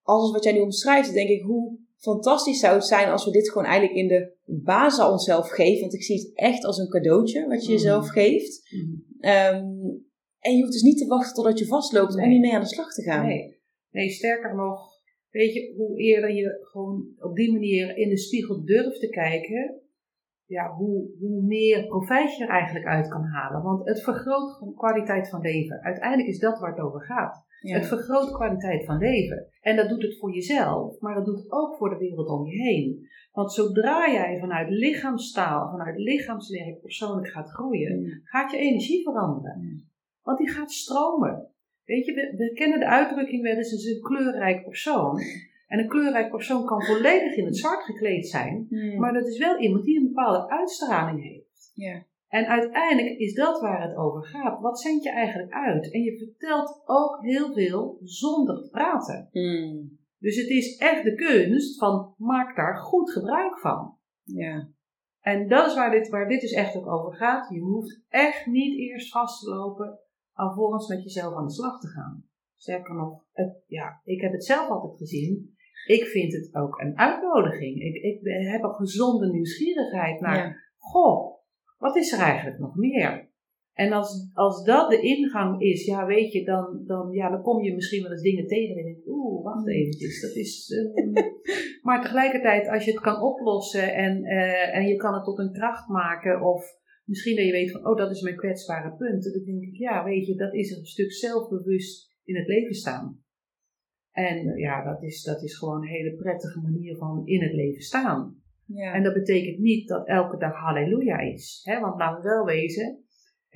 alles wat jij nu omschrijft, denk ik, hoe fantastisch zou het zijn als we dit gewoon eigenlijk in de basis aan onszelf geven. Want ik zie het echt als een cadeautje wat je jezelf mhm. geeft. Mhm. Um, en je hoeft dus niet te wachten totdat je vastloopt nee. om niet mee aan de slag te gaan. Nee, nee sterker nog, Weet je, hoe eerder je gewoon op die manier in de spiegel durft te kijken, ja, hoe, hoe meer profijt je er eigenlijk uit kan halen. Want het vergroot gewoon kwaliteit van leven. Uiteindelijk is dat waar het over gaat. Het vergroot kwaliteit van leven. En dat doet het voor jezelf, maar dat doet het ook voor de wereld om je heen. Want zodra jij vanuit lichaamstaal, vanuit lichaamswerk persoonlijk gaat groeien, gaat je energie veranderen. Want die gaat stromen. Weet je, we, kennen de uitdrukking wel eens, is een kleurrijk persoon. En een kleurrijk persoon kan volledig in het zwart gekleed zijn, hmm. maar dat is wel iemand die een bepaalde uitstraling heeft. Ja. En uiteindelijk is dat waar het over gaat. Wat zend je eigenlijk uit? En je vertelt ook heel veel zonder te praten. Hmm. Dus het is echt de kunst van maak daar goed gebruik van. Ja. En dat is waar dit, waar dit dus echt ook over gaat. Je hoeft echt niet eerst vast te lopen alvorens met jezelf aan de slag te gaan. Sterker nog, het, ja, ik heb het zelf altijd gezien. Ik vind het ook een uitnodiging. Ik, ik heb een gezonde nieuwsgierigheid naar, goh, wat is er eigenlijk nog meer? En als, als dat de ingang is, ja, weet je, dan, dan, ja, dan kom je misschien wel eens dingen tegen en denk oeh, wacht mm. eventjes, dat is... Um, maar tegelijkertijd, als je het kan oplossen en, uh, en je kan het tot een kracht maken of Misschien dat je weet van, oh, dat is mijn kwetsbare punt. Dan denk ik, ja, weet je, dat is een stuk zelfbewust in het leven staan. En eh, ja, dat is, dat is gewoon een hele prettige manier van in het leven staan. Ja. En dat betekent niet dat elke dag halleluja is. Hè? Want laten we wel wezen,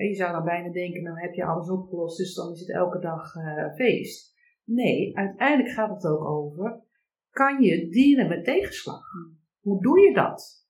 je zou dan bijna denken, nou heb je alles opgelost, dus dan is het elke dag uh, feest. Nee, uiteindelijk gaat het ook over, kan je dienen met tegenslag? Hmm. Hoe doe je dat?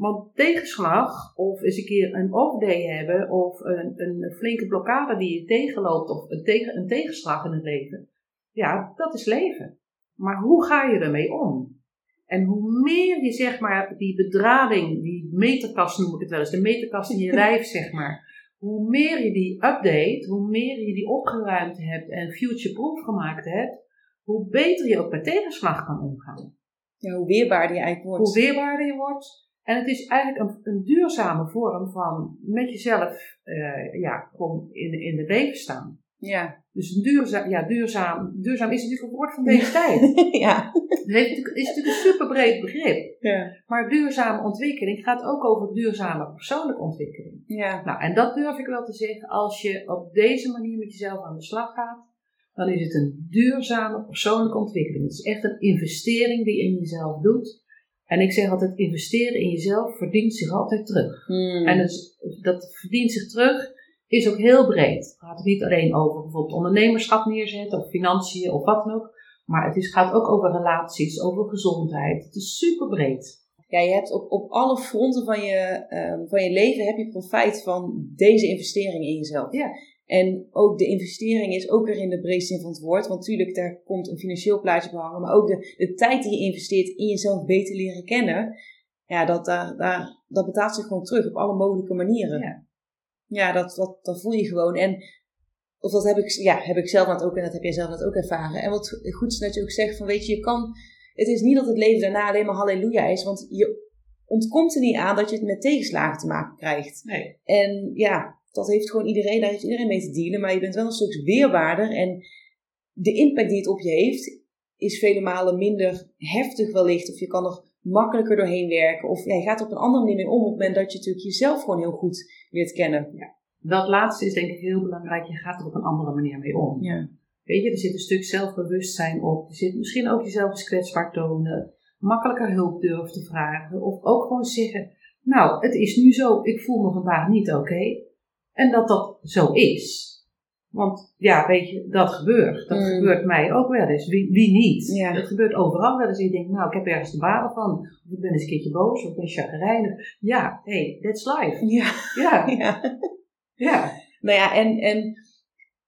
Want tegenslag, of eens een keer een off-day hebben, of een, een flinke blokkade die je tegenloopt, of een, tegen, een tegenslag in het leven, ja, dat is leven. Maar hoe ga je ermee om? En hoe meer je zeg maar die bedrading, die meterkast noem ik het wel eens, de meterkast in je lijf zeg maar, hoe meer je die update, hoe meer je die opgeruimd hebt en future-proof gemaakt hebt, hoe beter je ook met tegenslag kan omgaan. Ja, hoe weerbaarder je eigenlijk wordt. Hoe weerbaarder je wordt, en het is eigenlijk een, een duurzame vorm van met jezelf uh, ja, gewoon in, in de leven staan. Ja. Dus een duurzaam, ja, duurzaam, duurzaam is natuurlijk een woord van deze tijd. ja. Het is natuurlijk een superbreed begrip. Ja. Maar duurzame ontwikkeling gaat ook over duurzame persoonlijke ontwikkeling. Ja. Nou, en dat durf ik wel te zeggen, als je op deze manier met jezelf aan de slag gaat, dan is het een duurzame persoonlijke ontwikkeling. Het is echt een investering die je in jezelf doet. En ik zeg altijd, investeren in jezelf verdient zich altijd terug. Hmm. En dus, dat verdient zich terug is ook heel breed. Het gaat niet alleen over bijvoorbeeld ondernemerschap neerzetten of financiën of wat dan ook. Maar het is, gaat ook over relaties, over gezondheid. Het is super breed. Ja, je hebt op, op alle fronten van je, um, van je leven heb je profijt van deze investering in jezelf. Ja. En ook de investering is ook weer in de breedste zin van het woord. Want natuurlijk, daar komt een financieel plaatje behangen. Maar ook de, de tijd die je investeert in jezelf beter leren kennen. Ja, dat, daar, daar, dat betaalt zich gewoon terug op alle mogelijke manieren. Ja, ja dat, dat, dat voel je gewoon. En of dat heb ik, ja, heb ik zelf net ook en dat heb jij zelf net ook ervaren. En wat goed is dat je ook zegt van weet je, je kan... Het is niet dat het leven daarna alleen maar halleluja is. Want je ontkomt er niet aan dat je het met tegenslagen te maken krijgt. Nee. En ja, dat heeft gewoon iedereen, daar heeft iedereen mee te dealen. Maar je bent wel een stuk weerbaarder. En de impact die het op je heeft, is vele malen minder heftig wellicht. Of je kan er makkelijker doorheen werken. Of ja, je gaat er op een andere manier mee om op het moment dat je natuurlijk jezelf gewoon heel goed leert kennen. Ja. Dat laatste is denk ik heel belangrijk. Je gaat er op een andere manier mee om. Ja. Weet je, er zit een stuk zelfbewustzijn op. Er zit misschien ook jezelf eens kwetsbaar tonen. Makkelijker hulp durven te vragen. Of ook gewoon zeggen, nou, het is nu zo, ik voel me vandaag niet oké. En dat dat zo is. Want ja, weet je, dat gebeurt. Dat Mm. gebeurt mij ook wel eens. Wie, wie niet? Ja. Dat gebeurt overal wel eens. Je denkt, nou, ik heb ergens de balen van. Of ik ben eens een keertje boos, of ik ben chagrijnig. Ja, hey, that's life. Ja, Ja, ja. ja. Nou ja, en, en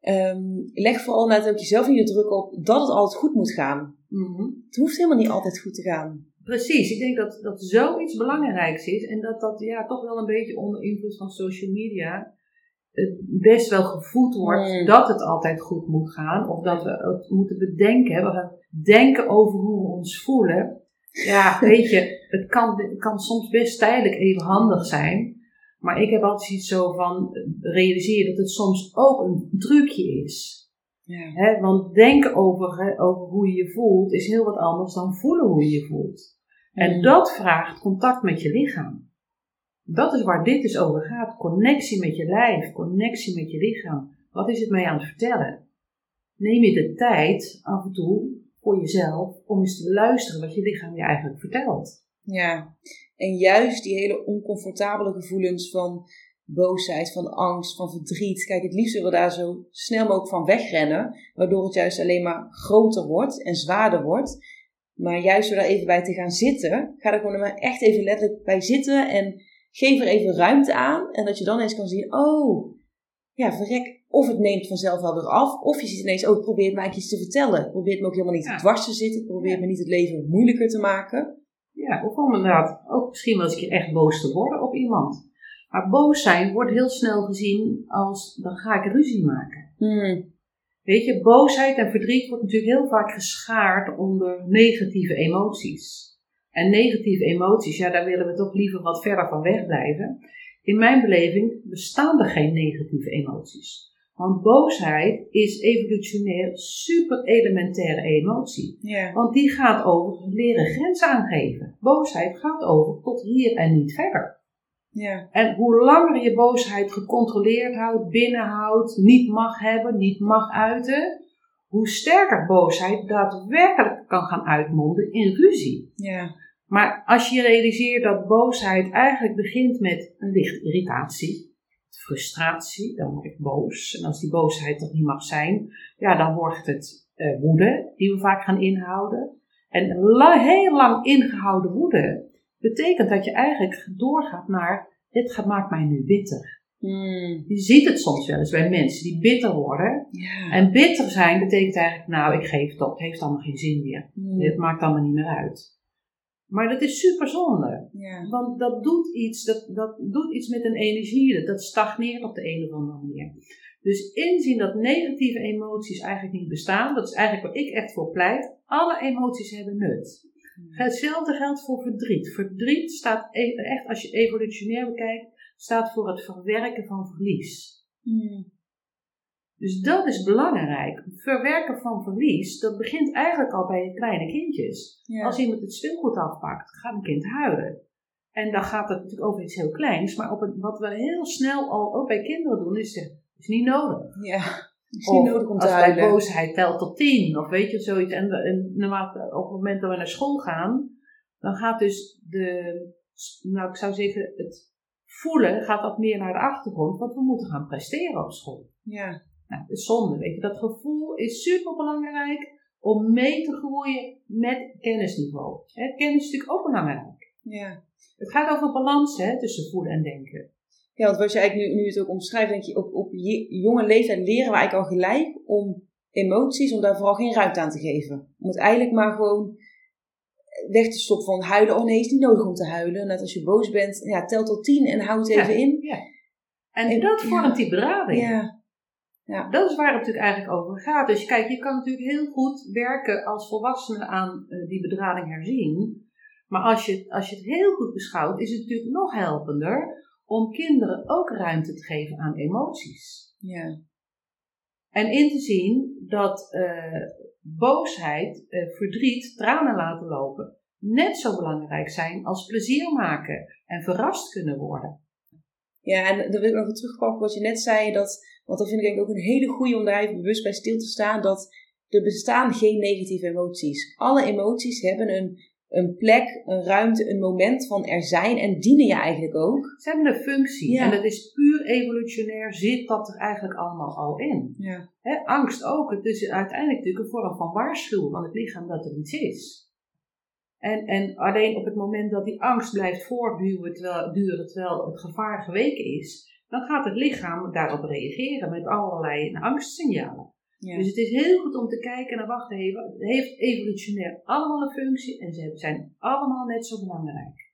ehm, leg vooral net ook jezelf niet de druk op dat het altijd goed moet gaan. Mhm. Het hoeft helemaal niet altijd goed te gaan. Precies, ik denk dat, dat zoiets belangrijks is en dat dat ja, toch wel een beetje onder invloed van social media best wel gevoed wordt Mm. dat het altijd goed moet gaan of dat we het moeten bedenken. We gaan denken over hoe we ons voelen. Ja, weet je, het kan, het kan soms best tijdelijk even handig zijn, maar ik heb altijd iets zo van realiseer dat het soms ook een trucje is. Ja. Want denken over, over hoe je je voelt is heel wat anders dan voelen hoe je je voelt. En Mm. dat vraagt contact met je lichaam. Dat is waar dit dus over gaat. Connectie met je lijf, connectie met je lichaam. Wat is het mee aan het vertellen? Neem je de tijd af en toe voor jezelf om eens te luisteren wat je lichaam je eigenlijk vertelt. Ja, en juist die hele oncomfortabele gevoelens van boosheid, van angst, van verdriet. Kijk, het liefst willen we daar zo snel mogelijk van wegrennen, waardoor het juist alleen maar groter wordt en zwaarder wordt. Maar juist door daar even bij te gaan zitten, ga er gewoon maar echt even letterlijk bij zitten en geef er even ruimte aan. En dat je dan eens kan zien, oh, ja, verrek. Of het neemt vanzelf wel weer af, of je ziet ineens, oh, het probeert mij iets te vertellen. Het probeert me ook helemaal niet Ja. dwars te zitten, het probeert me niet het leven moeilijker te maken. Ja, of inderdaad ook misschien wel eens een keer echt boos te worden op iemand. Maar boos zijn wordt heel snel gezien als dan ga ik ruzie maken. Hmm. Weet je, boosheid en verdriet wordt natuurlijk heel vaak geschaard onder negatieve emoties. En negatieve emoties, ja, daar willen we toch liever wat verder van wegblijven. In mijn beleving bestaan er geen negatieve emoties. Want boosheid is evolutionair super elementaire emotie. Ja. Want die gaat over leren grenzen aangeven. Boosheid gaat over tot hier en niet verder. Ja. En hoe langer je boosheid gecontroleerd houdt, binnenhoudt, niet mag hebben, niet mag uiten, hoe sterker boosheid daadwerkelijk kan gaan uitmonden in ruzie. Ja. Maar als je realiseert dat boosheid eigenlijk begint met een lichte irritatie, frustratie, dan word ik boos. En als die boosheid er niet mag zijn, ja, dan wordt het eh, woede, die we vaak gaan inhouden. En la- heel lang ingehouden woede betekent dat je eigenlijk doorgaat naar, dit gaat- maakt mij nu bitter. Hmm. Je ziet het soms wel eens bij mensen die bitter worden. Ja. En bitter zijn betekent eigenlijk, nou, ik geef het op, het heeft allemaal geen zin meer. Hmm. Het maakt allemaal niet meer uit. Maar dat is super zonde. Ja. Want dat doet iets, dat, dat doet iets met een energie. Dat, dat stagneert op de een of andere manier. Dus inzien dat negatieve emoties eigenlijk niet bestaan, dat is eigenlijk waar ik echt voor pleit. Alle emoties hebben nut. Hetzelfde geldt voor verdriet. Verdriet staat e- echt, als je evolutionair bekijkt, staat voor het verwerken van verlies. Hmm. Dus dat is belangrijk. Verwerken van verlies, dat begint eigenlijk al bij kleine kindjes. Ja. Als iemand het speelgoed afpakt, gaat een kind huilen. En dan gaat het natuurlijk over iets heel kleins, maar op een, wat we heel snel al ook bij kinderen doen, is zeggen, is niet nodig. Ja. Het is niet nodig om te als bij huilen. boosheid telt tot tien, of weet je, zoiets. En, op het moment dat we naar school gaan, dan gaat dus de, nou ik zou zeggen, het voelen gaat wat meer naar de achtergrond, want we moeten gaan presteren op school. Ja. Nou, dat is zonde, weet je. Dat gevoel is super belangrijk om mee te groeien met kennisniveau. Hè, kennis is natuurlijk ook belangrijk. Ja. Het gaat over balans hè, tussen voelen en denken. Ja, want wat je eigenlijk nu, nu het ook omschrijft, denk je, op, op jonge leeftijd leren we eigenlijk al gelijk om emoties, om daar vooral geen ruimte aan te geven. Om het eigenlijk maar gewoon weg te stoppen van huilen. Oh nee, het is niet nodig om te huilen. Net als je boos bent, ja, tel tot tien en hou het even in. Ja. En, En- dat ja. vormt die berading. Ja. Dat is waar het natuurlijk eigenlijk over gaat. Dus kijk, je kan natuurlijk heel goed werken als volwassene aan eh, die bedrading herzien. Maar als je, als je het heel goed beschouwt, is het natuurlijk nog helpender om kinderen ook ruimte te geven aan emoties. Ja. En in te zien dat eh, boosheid, eh, verdriet, tranen laten lopen net zo belangrijk zijn als plezier maken en verrast kunnen worden. Ja, en dan wil ik nog even terugpakken wat je net zei. Dat, want dat vind ik ook een hele goede om daar even bewust bij stil te staan. Dat er bestaan geen negatieve emoties. Alle emoties hebben een, een plek, een ruimte, een moment van er zijn en dienen je eigenlijk ook. Ze hebben een functie Ja. en dat is puur evolutionair, zit dat er eigenlijk allemaal al in. Ja. Angst ook, het is uiteindelijk natuurlijk een vorm van waarschuwen van het lichaam dat er iets is. En, en alleen op het moment dat die angst blijft voortduren terwijl, duren, terwijl het gevaar geweken is, dan gaat het lichaam daarop reageren met allerlei angstsignalen. Ja. Dus het is heel goed om te kijken naar, wacht even, het heeft evolutionair allemaal een functie en ze zijn allemaal net zo belangrijk.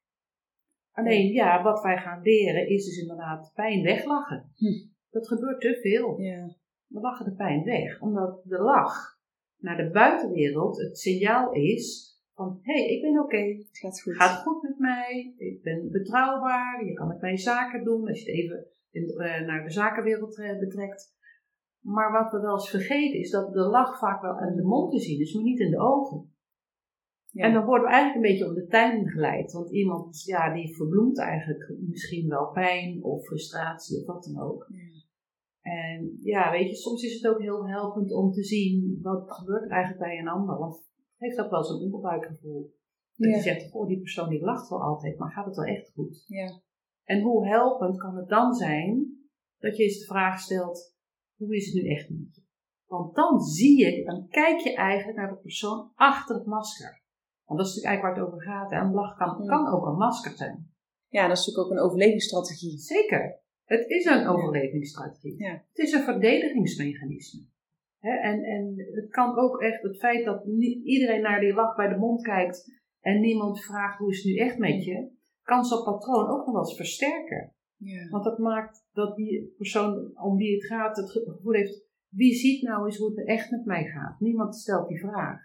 Alleen ja, wat wij gaan leren is dus inderdaad pijn weglachen. Hm. Dat gebeurt te veel. ja. We lachen de pijn weg, omdat de lach naar de buitenwereld het signaal is van hé, hey, ik ben oké, Het gaat goed. gaat goed met mij, ik ben betrouwbaar, je kan met mij zaken doen als je het even in, eh, naar de zakenwereld eh, betrekt. Maar wat we wel eens vergeten is dat de lach vaak wel aan de mond te zien is, maar niet in de ogen. Ja. En dan worden we eigenlijk een beetje om de tuin geleid. Want iemand ja, die verbloemt eigenlijk misschien wel pijn of frustratie of wat dan ook. Ja. En ja, weet je, soms is het ook heel helpend om te zien wat gebeurt er eigenlijk bij een ander. Want het heeft ook wel zo'n onderbuikgevoel. Dat Ja. je zegt, oh die persoon die lacht wel altijd, maar gaat het wel echt goed? Ja. En hoe helpend kan het dan zijn dat je eens de vraag stelt, hoe is het nu echt met je? Want dan zie je, dan kijk je eigenlijk naar de persoon achter het masker. Want dat is natuurlijk eigenlijk waar het over gaat. En een lach kan, Mm. kan ook een masker zijn. ja, dat is natuurlijk ook een overlevingsstrategie. Zeker. Het is een overlevingsstrategie. Ja. Het is een verdedigingsmechanisme. Hè, en, en het kan ook echt het feit dat niet iedereen naar die lach bij de mond kijkt en niemand vraagt hoe is het nu echt met je, kan zo'n patroon ook nog wel eens versterken. Ja. Want dat maakt dat die persoon om wie het gaat het gevoel heeft, wie ziet nou eens hoe het er echt met mij gaat? Niemand stelt die vraag.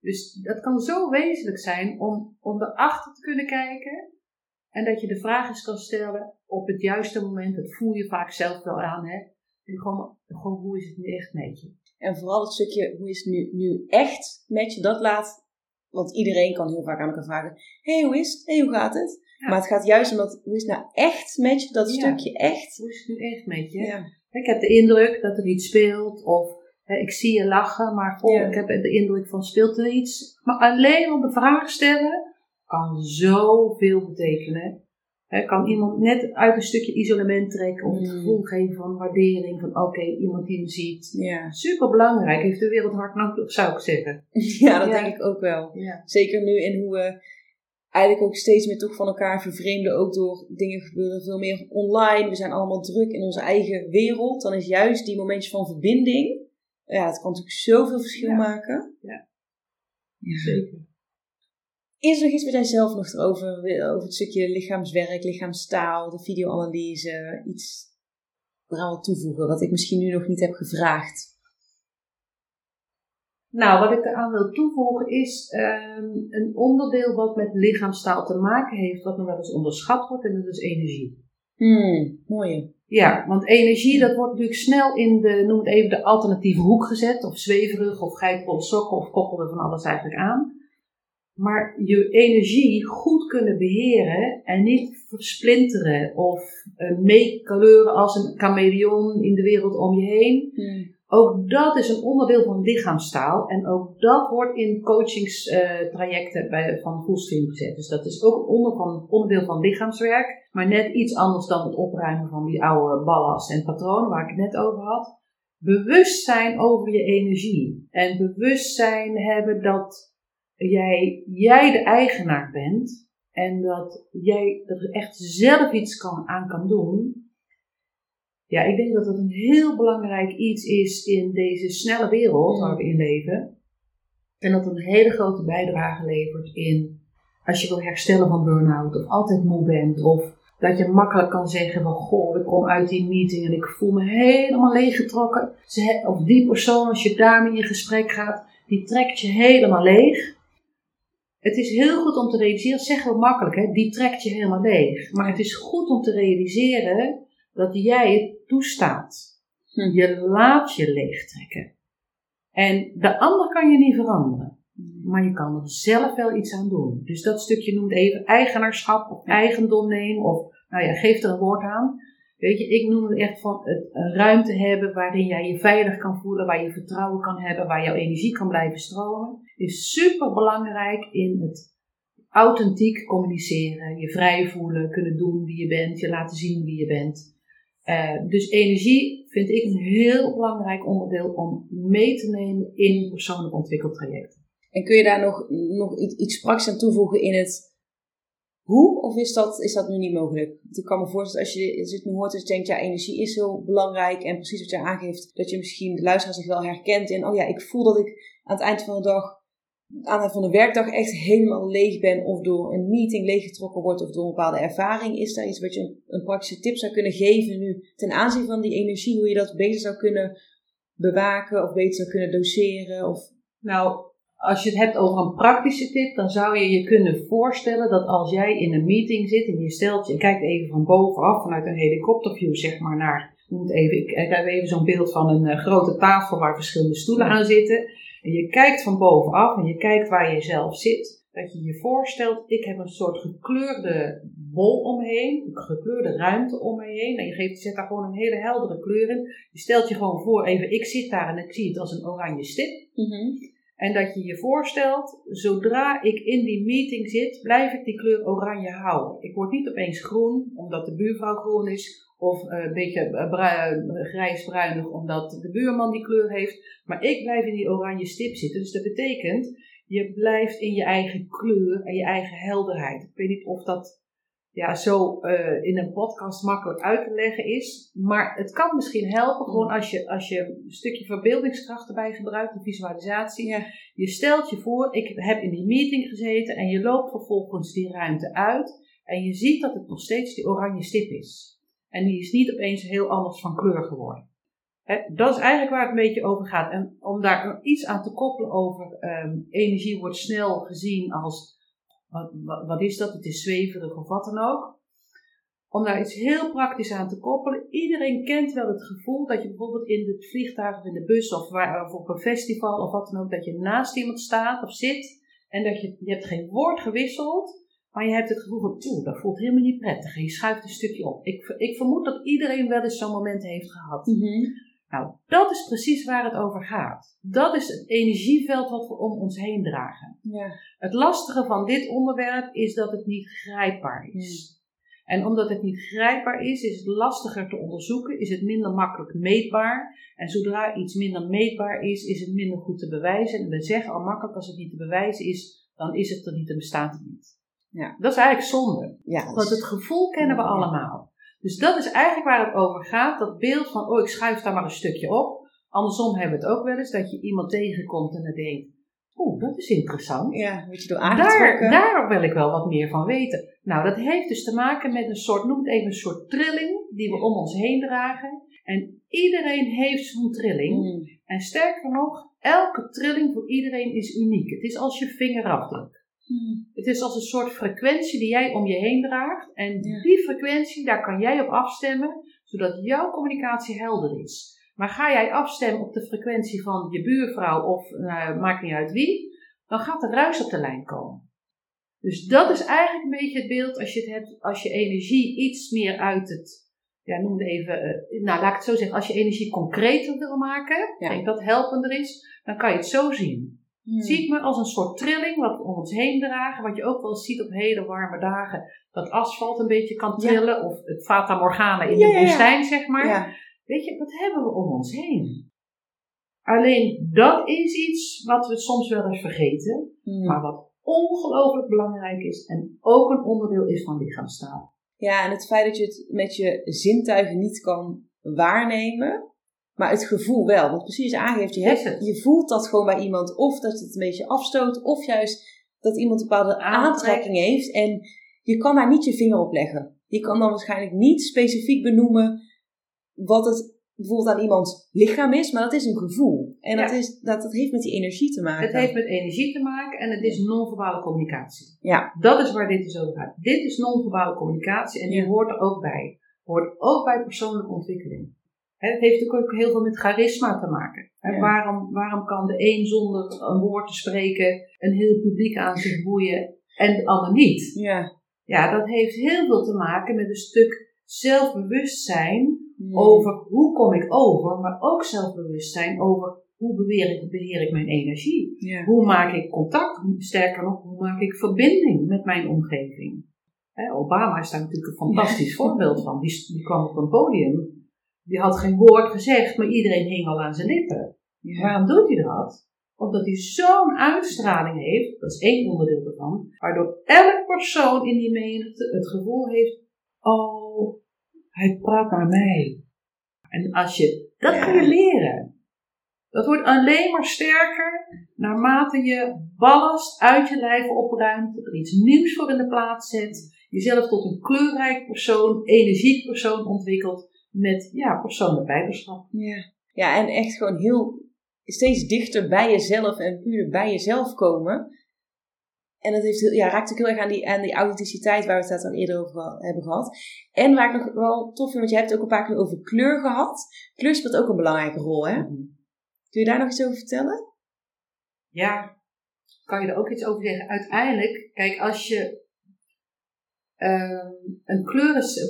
Dus dat kan zo wezenlijk zijn om, om erachter te kunnen kijken en dat je de vraag eens kan stellen op het juiste moment. Dat voel je vaak zelf wel aan. Hè? En gewoon, gewoon hoe is het nu echt met je? En vooral het stukje, hoe is het nu, nu echt met je, dat laat... Want iedereen kan heel vaak aan elkaar vragen, hé, hey, hoe is het? Hé, hey, hoe gaat het? Ja. Maar het gaat juist om dat, hoe is het nou echt met je, dat Ja. stukje echt. Hoe is het nu echt met je? Ja. Ik heb de indruk dat er iets speelt of hè, ik zie je lachen, maar Ja. ik heb de indruk van speelt er iets. Maar alleen op de vraag stellen kan zoveel betekenen. Hè, kan iemand net uit een stukje isolement trekken of het Mm. gevoel geven van waardering, van oké, iemand die me ziet. Ja. Super belangrijk, heeft de wereld hard nodig, zou ik zeggen. ja, dat denk ik ook wel. Zeker nu in hoe we eigenlijk ook steeds meer toch van elkaar vervreemden. Ook door dingen gebeuren veel meer online. We zijn allemaal druk in onze eigen wereld. Dan is juist die momentjes van verbinding. Ja, dat kan natuurlijk zoveel verschil Ja. maken. Ja. Ja. Zeker. Is er nog iets wat jij zelf nog erover wil- over het stukje lichaamswerk, lichaamstaal, de videoanalyse, iets eraan wil toevoegen wat ik misschien nu nog niet heb gevraagd? Nou, wat ik eraan wil toevoegen is ehm, een onderdeel wat met lichaamstaal te maken heeft, wat nog wel eens onderschat wordt, en dat is energie. Hmm, mooie. Ja, want energie, dat wordt natuurlijk snel in de, noem het even, de alternatieve hoek gezet. Of zweverig, of geitwolle sokken, of koppelen van alles eigenlijk aan. Maar je energie goed kunnen beheren en niet versplinteren of uh, meekleuren als een chameleon in de wereld om je heen. Hmm. Ook dat is een onderdeel van lichaamstaal. En ook dat wordt in coachingstrajecten bij, van Fullstream gezet. Dus dat is ook een onder onderdeel van lichaamswerk. Maar net iets anders dan het opruimen van die oude ballast en patronen waar ik het net over had. Bewustzijn over je energie. En bewustzijn hebben dat jij, jij de eigenaar bent. En dat jij er echt zelf iets kan, aan kan doen. Ja, ik denk dat dat een heel belangrijk iets is in deze snelle wereld waar we in leven. En dat het een hele grote bijdrage levert in als je wil herstellen van burn-out of altijd moe bent. Of dat je makkelijk kan zeggen van goh, ik kom uit die meeting en ik voel me helemaal leeggetrokken. Ze- Of die persoon, als je daarmee in gesprek gaat, die trekt je helemaal leeg. Het is heel goed om te realiseren, dat zeggen we makkelijk, hè? die trekt je helemaal leeg. Maar het is goed om te realiseren dat jij toestaat. Hm. Je laat je leegtrekken. En de ander kan je niet veranderen. Maar je kan er zelf wel iets aan doen. Dus dat stukje noemt even eigenaarschap of eigendom nemen. Of, nou ja, geef er een woord aan. Weet je, ik noem het echt van het, een ruimte hebben waarin jij je veilig kan voelen. Waar je vertrouwen kan hebben. Waar jouw energie kan blijven stromen. Is super belangrijk in het authentiek communiceren, je vrij voelen, kunnen doen wie je bent, je laten zien wie je bent. Uh, dus energie vind ik een heel belangrijk onderdeel om mee te nemen in persoonlijk ontwikkeltrajecten. En kun je daar nog, nog iets, iets praktisch aan toevoegen in het hoe? Of is dat, is dat nu niet mogelijk? ik kan me voorstellen, als je, als je het nu hoort, dat je denkt, ja, energie is heel belangrijk. En precies wat je aangeeft, dat je misschien de luisteraar zich wel herkent in, oh ja, ik voel dat ik aan het eind van de dag, aan het van de werkdag echt helemaal leeg ben. Of door een meeting leeggetrokken wordt of door een bepaalde ervaring. Is daar iets wat je een, een praktische tip zou kunnen geven nu ten aanzien van die energie? Hoe je dat beter zou kunnen bewaken of beter zou kunnen doseren? Of... Nou, als je het hebt over een praktische tip, dan zou je je kunnen voorstellen dat als jij in een meeting zit en je stelt je kijkt even van bovenaf vanuit een helikopterview zeg maar naar, moet even, ik, ik heb even zo'n beeld van een uh, grote tafel waar verschillende stoelen aan zitten. En je kijkt van bovenaf en je kijkt waar je zelf zit. Dat je je voorstelt, ik heb een soort gekleurde bol omheen, een gekleurde ruimte om me heen. En je, geeft, je zet daar gewoon een hele heldere kleur in. Je stelt je gewoon voor, even, ik zit daar en ik zie het als een oranje stip. Mm en dat je je voorstelt, zodra ik in die meeting zit, blijf ik die kleur oranje houden. Ik word niet opeens groen, omdat de buurvrouw groen is, of eh, een beetje uh, grijsbruinig, omdat de buurman die kleur heeft. Maar ik blijf in die oranje stip zitten. Dus dat betekent, je blijft in je eigen kleur en je eigen helderheid. Ik weet niet of dat ja, zo uh, in een podcast makkelijk uit te leggen is. Maar het kan misschien helpen, gewoon als je, als je een stukje verbeeldingskracht erbij gebruikt, een visualisatie. Ja. Je stelt je voor, ik heb in die meeting gezeten en je loopt vervolgens die ruimte uit. En je ziet dat het nog steeds die oranje stip is. En die is niet opeens heel anders van kleur geworden. dat is eigenlijk waar het een beetje over gaat. En om daar iets aan te koppelen over um, energie wordt snel gezien als wat, is dat? Het is zweverig of wat dan ook. Om daar iets heel praktisch aan te koppelen. Iedereen kent wel het gevoel dat je bijvoorbeeld in het vliegtuig of in de bus of, of op een festival of wat dan ook, dat je naast iemand staat of zit en dat je, je hebt geen woord gewisseld, maar je hebt het gevoel van, oeh, dat voelt helemaal niet prettig. En je schuift een stukje op. Ik, ik vermoed dat iedereen wel eens zo'n moment heeft gehad. Mhm. Nou, dat is precies waar het over gaat. Dat is het energieveld wat we om ons heen dragen. Ja. Het lastige van dit onderwerp is dat het niet grijpbaar is. En omdat het niet grijpbaar is, is het lastiger te onderzoeken, is het minder makkelijk meetbaar. En zodra iets minder meetbaar is, is het minder goed te bewijzen. En we zeggen al makkelijk, als het niet te bewijzen is, dan is het er niet en bestaat het niet. Ja. Dat is eigenlijk zonde. Ja, Want het gevoel kennen we allemaal. Dus dat is eigenlijk waar het over gaat. Dat beeld van, oh, ik schuif daar maar een stukje op. Andersom hebben we het ook wel eens, dat je iemand tegenkomt en dan denkt, oeh, dat is interessant. Ja, weet je door daar, daar wil ik wel wat meer van weten. Nou, dat heeft dus te maken met een soort, noem het even een soort trilling die we om ons heen dragen. En iedereen heeft zo'n trilling. Mm. En sterker nog, elke trilling voor iedereen is uniek. Het is als je vingerafdruk. Hmm. Het is als een soort frequentie die jij om je heen draagt. En die frequentie, daar kan jij op afstemmen, zodat jouw communicatie helder is. Maar ga jij afstemmen op de frequentie van je buurvrouw of nou, maakt niet uit wie, dan gaat er ruis op de lijn komen. Dus dat is eigenlijk een beetje het beeld als je het hebt, als je energie iets meer uit het, ja, noem het even, uh, nou laat ik het zo zeggen, als je energie concreter wil maken, ja. denk dat helpender is, dan kan je het zo zien. Hmm. Zie ik me als een soort trilling wat we om ons heen dragen. Wat je ook wel ziet op hele warme dagen. Dat asfalt een beetje kan trillen. Of het Fata Morgana in de woestijn, zeg maar. Weet je, wat hebben we om ons heen? Alleen dat is iets wat we soms wel eens vergeten. Hmm. Maar wat ongelooflijk belangrijk is. En ook een onderdeel is van lichaamstaal. Ja, en het feit dat je het met je zintuigen niet kan waarnemen maar het gevoel wel. Want precies aangeeft, je, hebt, je voelt dat gewoon bij iemand. Of dat het een beetje afstoot. Of juist dat iemand een bepaalde aantrekking heeft. En je kan daar niet je vinger op leggen. Je kan dan waarschijnlijk niet specifiek benoemen wat het bijvoorbeeld aan iemands lichaam is. Maar dat is een gevoel. En dat, is, dat, dat heeft met die energie te maken. Het heeft met energie te maken en het is non-verbale communicatie. Ja. Dat is waar dit dus over gaat. Dit is non-verbale communicatie en die hoort er ook bij. Hoort ook bij persoonlijke ontwikkeling. Het heeft natuurlijk ook heel veel met charisma te maken. Waarom, waarom kan de een zonder een woord te spreken een heel publiek aan zich boeien en de ander niet? Ja. ja, dat heeft heel veel te maken met een stuk zelfbewustzijn over hoe kom ik over, maar ook zelfbewustzijn over hoe beheer ik, beheer ik mijn energie? Ja. Hoe maak ik contact? Sterker nog, hoe maak ik verbinding met mijn omgeving? Hè, Obama is daar natuurlijk een fantastisch voorbeeld van. Die, die kwam op een podium, die had geen woord gezegd, maar iedereen hing al aan zijn lippen. Ja. Waarom doet hij dat? Omdat hij zo'n uitstraling heeft, dat is één onderdeel ervan, waardoor elk persoon in die menigte het gevoel heeft: oh, hij praat naar mij. En als je, dat Ja. kun je leren. Dat wordt alleen maar sterker naarmate je ballast uit je lijf opruimt, er iets nieuws voor in de plaats zet, jezelf tot een kleurrijk persoon, energiek persoon ontwikkelt met ja, persoonlijk bijbeschap. Ja. ja, en echt gewoon heel steeds dichter bij jezelf en puur bij jezelf komen. En dat heeft, heel- ja, raakt ook heel erg aan die, aan die authenticiteit waar we het al eerder over hebben gehad. En waar ik nog wel tof vind, want je hebt het ook een paar keer over kleur gehad. Kleur speelt ook een belangrijke rol, hè? Kun je daar nog iets over vertellen? Ja, kan je er ook iets over zeggen? Uiteindelijk, kijk, als je ehm, een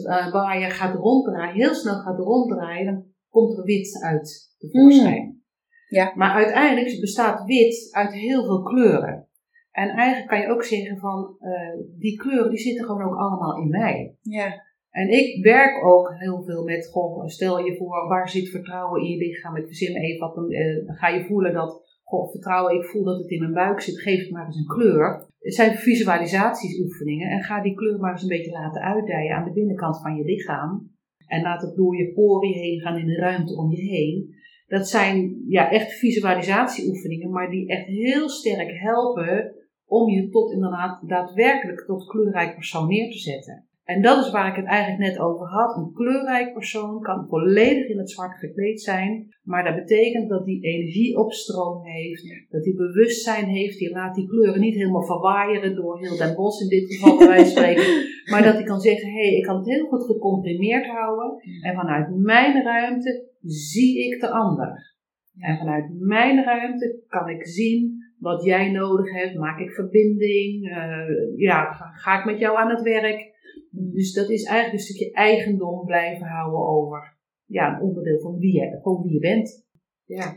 eh, waar je gaat ronddraaien, heel snel gaat ronddraaien, dan komt er wit uit tevoorschijn. Ja. Maar uiteindelijk bestaat wit uit heel veel kleuren. En eigenlijk kan je ook zeggen van, eh, die kleuren die zitten gewoon ook allemaal in mij. Ja. En ik werk ook heel veel met, goh, stel je voor, waar zit vertrouwen in je lichaam? Ik verzin even wat, dan, eh, dan ga je voelen dat, goh, vertrouwen, ik voel dat het in mijn buik zit, geef het maar eens een kleur. Het zijn visualisatieoefeningen en ga die kleur maar eens een beetje laten uitdijen aan de binnenkant van je lichaam. En laat het door je poren heen gaan in de ruimte om je heen. Dat zijn ja, echt visualisatieoefeningen, maar die echt heel sterk helpen om je tot inderdaad daadwerkelijk tot kleurrijk persoon neer te zetten. En dat is waar ik het eigenlijk net over had. Een kleurrijk persoon kan volledig in het zwart gekleed zijn, maar dat betekent dat die energieopstroom heeft, dat hij bewustzijn heeft, die laat die kleuren niet helemaal verwaaieren door heel Den Bosch in dit geval bij wijze van spreken, maar dat hij kan zeggen, hé, hey, ik kan het heel goed gecomprimeerd houden en vanuit mijn ruimte zie ik de ander. En vanuit mijn ruimte kan ik zien wat jij nodig hebt, maak ik verbinding, eh, ja, ga ik met jou aan het werk. Dus dat is eigenlijk een stukje eigendom blijven houden over ja, een onderdeel van wie je, van wie je bent. Ja.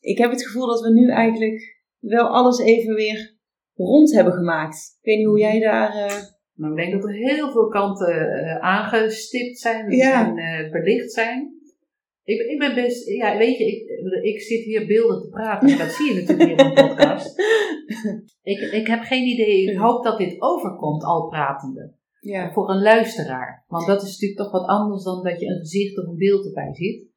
Ik heb het gevoel dat we nu eigenlijk wel alles even weer rond hebben gemaakt. Ik weet niet hoe jij daar... eh, Nou, ik denk dat er heel veel kanten eh, aangestipt zijn Ja. en eh, belicht zijn. Ik, ik ben best, ja, weet je, ik, ik zit hier beelden te praten, maar dat zie je natuurlijk niet in een podcast. Ik, ik heb geen idee, ik hoop dat dit overkomt, al pratende. Ja. Voor een luisteraar. Want dat is natuurlijk toch wat anders dan dat je een gezicht of een beeld erbij ziet.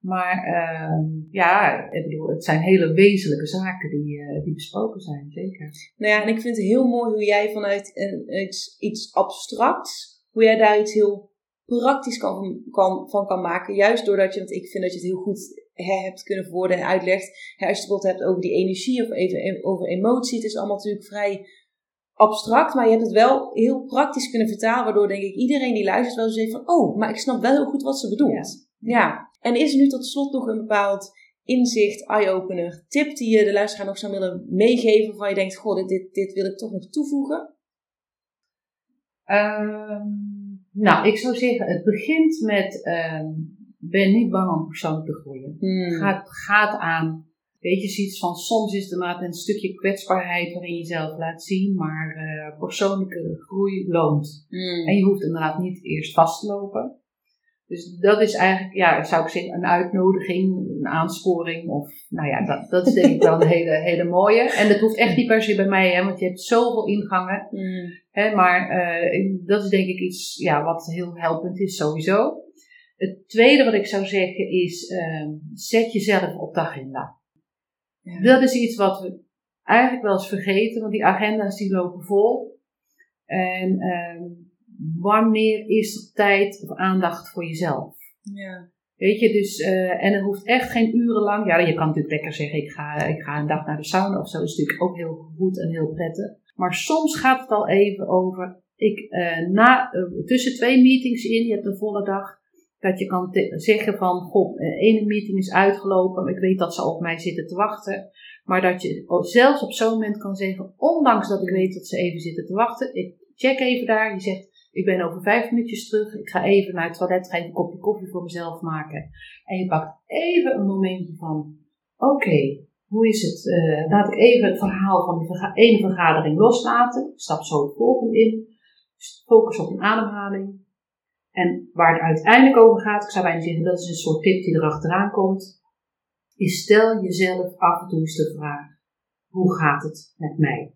Maar ehm, ja, ik bedoel, het zijn hele wezenlijke zaken die, eh, die besproken zijn, zeker. Nou ja, en ik vind het heel mooi hoe jij vanuit een, iets, iets abstracts, hoe jij daar iets heel praktisch kan, kan, van kan maken. Juist doordat je, want ik vind dat je het heel goed hè, hebt kunnen verwoorden en uitlegt. Hè, als je het bijvoorbeeld hebt over die energie of even over emotie, het is allemaal natuurlijk vrij abstract, maar je hebt het wel heel praktisch kunnen vertalen, waardoor denk ik iedereen die luistert wel zegt van, oh, maar ik snap wel heel goed wat ze bedoelt. Ja. En is er nu tot slot nog een bepaald inzicht, eye-opener, tip die je de luisteraar nog zou willen meegeven, waarvan je denkt, goh, dit, dit, dit wil ik toch nog toevoegen? Ehm, nou, ik zou zeggen, het begint met, ehm, ben niet bang om persoonlijk te groeien. Hmm. Gaat aan, weet je, zoiets van, soms is het inderdaad een stukje kwetsbaarheid waarin je jezelf laat zien, maar eh, persoonlijke groei loont. Hmm. En je hoeft inderdaad niet eerst vast te lopen. Dus dat is eigenlijk, ja, zou ik zeggen, een uitnodiging, een aansporing. Of, nou ja, dat, dat is denk ik wel een hele, hele mooie. En dat hoeft echt niet per se bij mij, hè, want je hebt zoveel ingangen. Hmm. Hè, maar eh, dat is denk ik iets ja, wat heel helpend is, sowieso. Het tweede wat ik zou zeggen is, ehm, zet jezelf op de agenda. Ja. Dat is iets wat we eigenlijk wel eens vergeten, want die agenda's die lopen vol. En ehm, wanneer is er tijd of aandacht voor jezelf? Ja. Weet je, dus, eh, en het hoeft echt geen uren lang. Ja, je kan natuurlijk lekker zeggen, ik ga, ik ga een dag naar de sauna of zo. Dat is natuurlijk ook heel goed en heel prettig. Maar soms gaat het al even over, ik, eh, na, eh, tussen twee meetings in, je hebt een volle dag, dat je kan zeggen van, goh, eh, ene meeting is uitgelopen, ik weet dat ze op mij zitten te wachten. Maar dat je zelfs op zo'n moment kan zeggen, ondanks dat ik weet dat ze even zitten te wachten, ik check even daar. Je zegt, ik ben over vijf minuutjes terug, ik ga even naar het toilet, ga even een kopje koffie voor mezelf maken. En je pakt even een momentje van, oké, hoe is het? Eh, laat ik even het verhaal van die ene vergadering loslaten. Ik stap zo het volgende in. Focus op een ademhaling. En waar het uiteindelijk over gaat, ik zou bijna zeggen, dat is een soort tip die erachteraan komt, is stel jezelf af en toe eens de vraag, hoe gaat het met mij?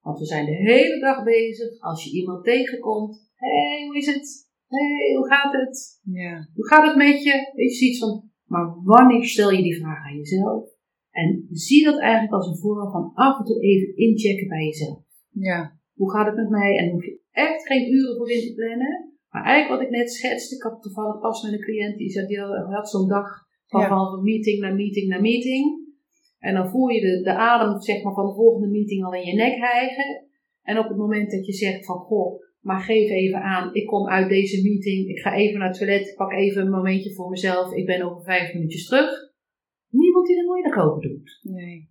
Want we zijn de hele dag bezig, als je iemand tegenkomt, hé, hey, hoe is het? Hé, hey, hoe gaat het? Ja. Hoe gaat het met je? Weet je, iets van, maar wanneer stel je die vraag aan jezelf? En zie dat eigenlijk als een voorbeeld van af en toe even inchecken bij jezelf. Ja. Hoe gaat het met mij? En hoef je echt geen uren voor in te plannen. Maar eigenlijk wat ik net schetste, ik had toevallig pas met een cliënt die zei, die had zo'n dag van, Ja. van meeting naar meeting naar meeting. En dan voel je de, de adem zeg maar, van de volgende meeting al in je nek hijgen. En op het moment dat je zegt van, goh, maar geef even aan, ik kom uit deze meeting, ik ga even naar het toilet, ik pak even een momentje voor mezelf, ik ben over vijf minuutjes terug. Niemand die er moeilijk over doet. Nee.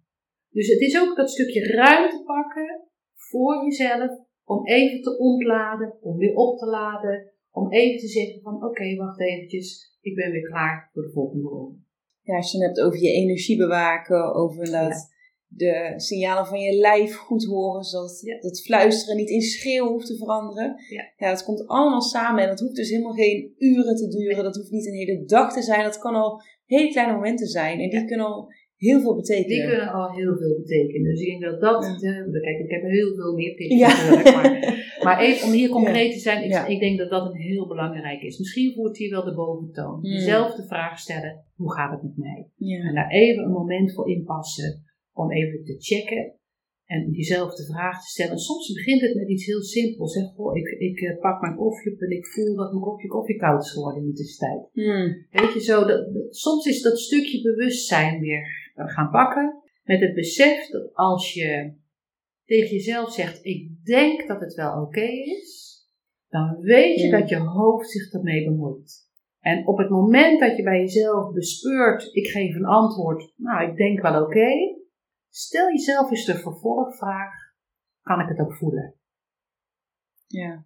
Dus het is ook dat stukje ruimte pakken voor jezelf om even te ontladen, om weer op te laden, om even te zeggen van oké, wacht eventjes, ik ben weer klaar voor de volgende ronde. Ja, als je het hebt over je energie bewaken, over dat de signalen van je lijf goed horen, zodat Ja. dat fluisteren niet in schreeuw hoeft te veranderen. Ja. dat komt allemaal samen en dat hoeft dus helemaal geen uren te duren. Dat hoeft niet een hele dag te zijn. Dat kan al hele kleine momenten zijn en die Ja. kunnen al heel veel betekenen. Die kunnen al heel veel betekenen. Dus ik denk dat dat, de, kijk, ik heb heel veel meer tips Ja. maar, maar even om hier concreet te zijn, ik, Ja. ik denk dat dat een heel belangrijk is. Misschien voert hier wel de boventoon. Hmm. Jezelf de vraag stellen, hoe gaat het met mij? Ja. En daar even een moment voor inpassen om even te checken en jezelf de vraag te stellen. Soms begint het met iets heel simpels. Zeg, goh, ik, ik eh, pak mijn koffie op en ik voel dat mijn kopje koffie koud is geworden in de tussentijd. Hmm. Weet je zo, dat, soms is dat stukje bewustzijn weer eh, gaan pakken. Met het besef dat als je tegen jezelf zegt: Ik denk dat het wel oké is, dan weet je Ja. dat je hoofd zich ermee bemoeit. En op het moment dat je bij jezelf bespeurt: Ik geef een antwoord, nou, ik denk wel oké, stel jezelf eens de vervolgvraag: Kan ik het ook voelen? ja.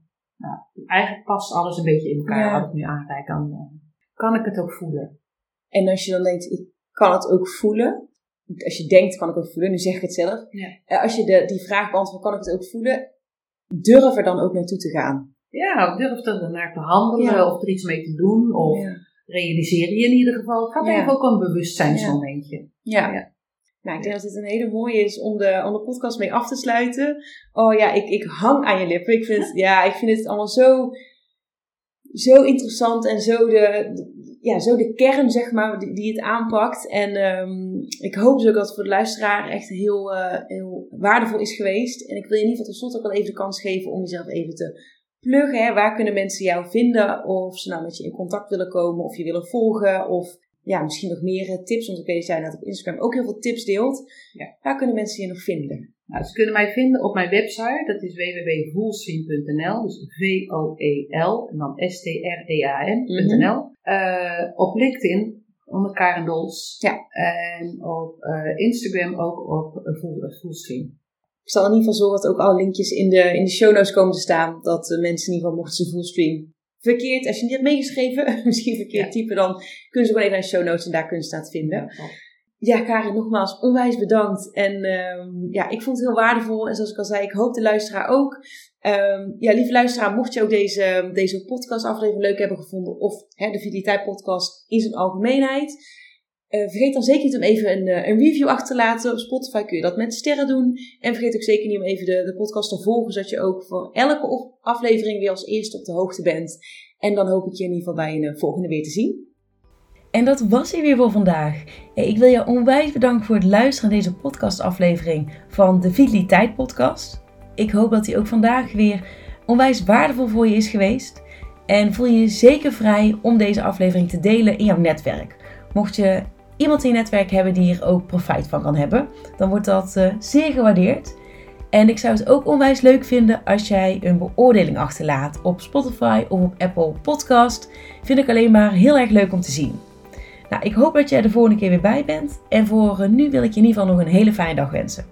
Eigenlijk past alles een beetje in elkaar Ja. wat ik nu aanreik. Dan, eh, kan ik het ook voelen? En als je dan denkt, ik kan het ook voelen. Als je denkt, kan ik ook voelen. Nu zeg ik het zelf. Ja. Eh, Als je de, die vraag beantwoordt, kan ik het ook voelen. Durf er dan ook naartoe te gaan. Ja, durf er naar te handelen Ja. of er iets mee te doen. Of Ja. realiseer je in ieder geval. Het gaat even ook een bewustzijnsmomentje. Ja. Ja. Nou, ik denk dat dit een hele mooie is om de, om de podcast mee af te sluiten. Oh ja, ik, ik hang aan je lippen. Ik vind, het, ja, ik vind het allemaal zo, zo interessant en zo de- ja, zo de kern, zeg maar, die, die het aanpakt. En ehm, ik hoop dus ook dat het voor de luisteraar echt heel, eh, heel waardevol is geweest. En ik wil je in ieder geval tot slot ook wel even de kans geven om jezelf even te pluggen. Hè. Waar kunnen mensen jou vinden? Of ze nou met je in contact willen komen, of je willen volgen, of ja, misschien nog meer eh, tips. Want ik weet dat jij dat op Instagram ook heel veel tips deelt. Ja. Waar kunnen mensen je nog vinden? Nou, ze kunnen mij vinden op mijn website. Dat is www.voelswim.nl. Dus V-O-E-L en dan S-T-R-E-A-N.nl. Eh, op LinkedIn onder Karen Dols. Ja. En op eh, Instagram ook op uh, Fullstream. Ik zal in ieder geval zorgen dat ook alle linkjes in de, in de show notes komen te staan. Dat de mensen in ieder geval, mochten ze fullstream verkeerd, als je niet hebt meegeschreven, misschien verkeerd Ja. typen, dan kunnen ze gewoon even naar de show notes en daar kunnen ze het vinden. Ja. Ja, Karin, nogmaals onwijs bedankt. En ehm, ja, ik vond het heel waardevol. En zoals ik al zei, ik hoop de luisteraar ook. Ehm, ja, lieve luisteraar, mocht je ook deze, deze podcastaflevering leuk hebben gevonden, of hè, de Vitaliteit podcast in zijn algemeenheid, eh, vergeet dan zeker niet om even een, eh, een review achter te laten. Op Spotify kun je dat met sterren doen. En vergeet ook zeker niet om even de, de podcast te volgen, zodat je ook voor elke aflevering weer als eerste op de hoogte bent. En dan hoop ik je in ieder geval bij een eh, volgende weer te zien. En dat was hij weer voor vandaag. Ik wil jou onwijs bedanken voor het luisteren naar deze podcastaflevering van de Vitaliteit Podcast. Ik hoop dat die ook vandaag weer onwijs waardevol voor je is geweest. En voel je je zeker vrij om deze aflevering te delen in jouw netwerk. Mocht je iemand in je netwerk hebben die hier ook profijt van kan hebben, dan wordt dat eh, zeer gewaardeerd. En ik zou het ook onwijs leuk vinden als jij een beoordeling achterlaat op Spotify of op Apple Podcast. Vind ik alleen maar heel erg leuk om te zien. Nou, ik hoop dat jij de volgende keer weer bij bent. En voor eh, nu wil ik je in ieder geval nog een hele fijne dag wensen.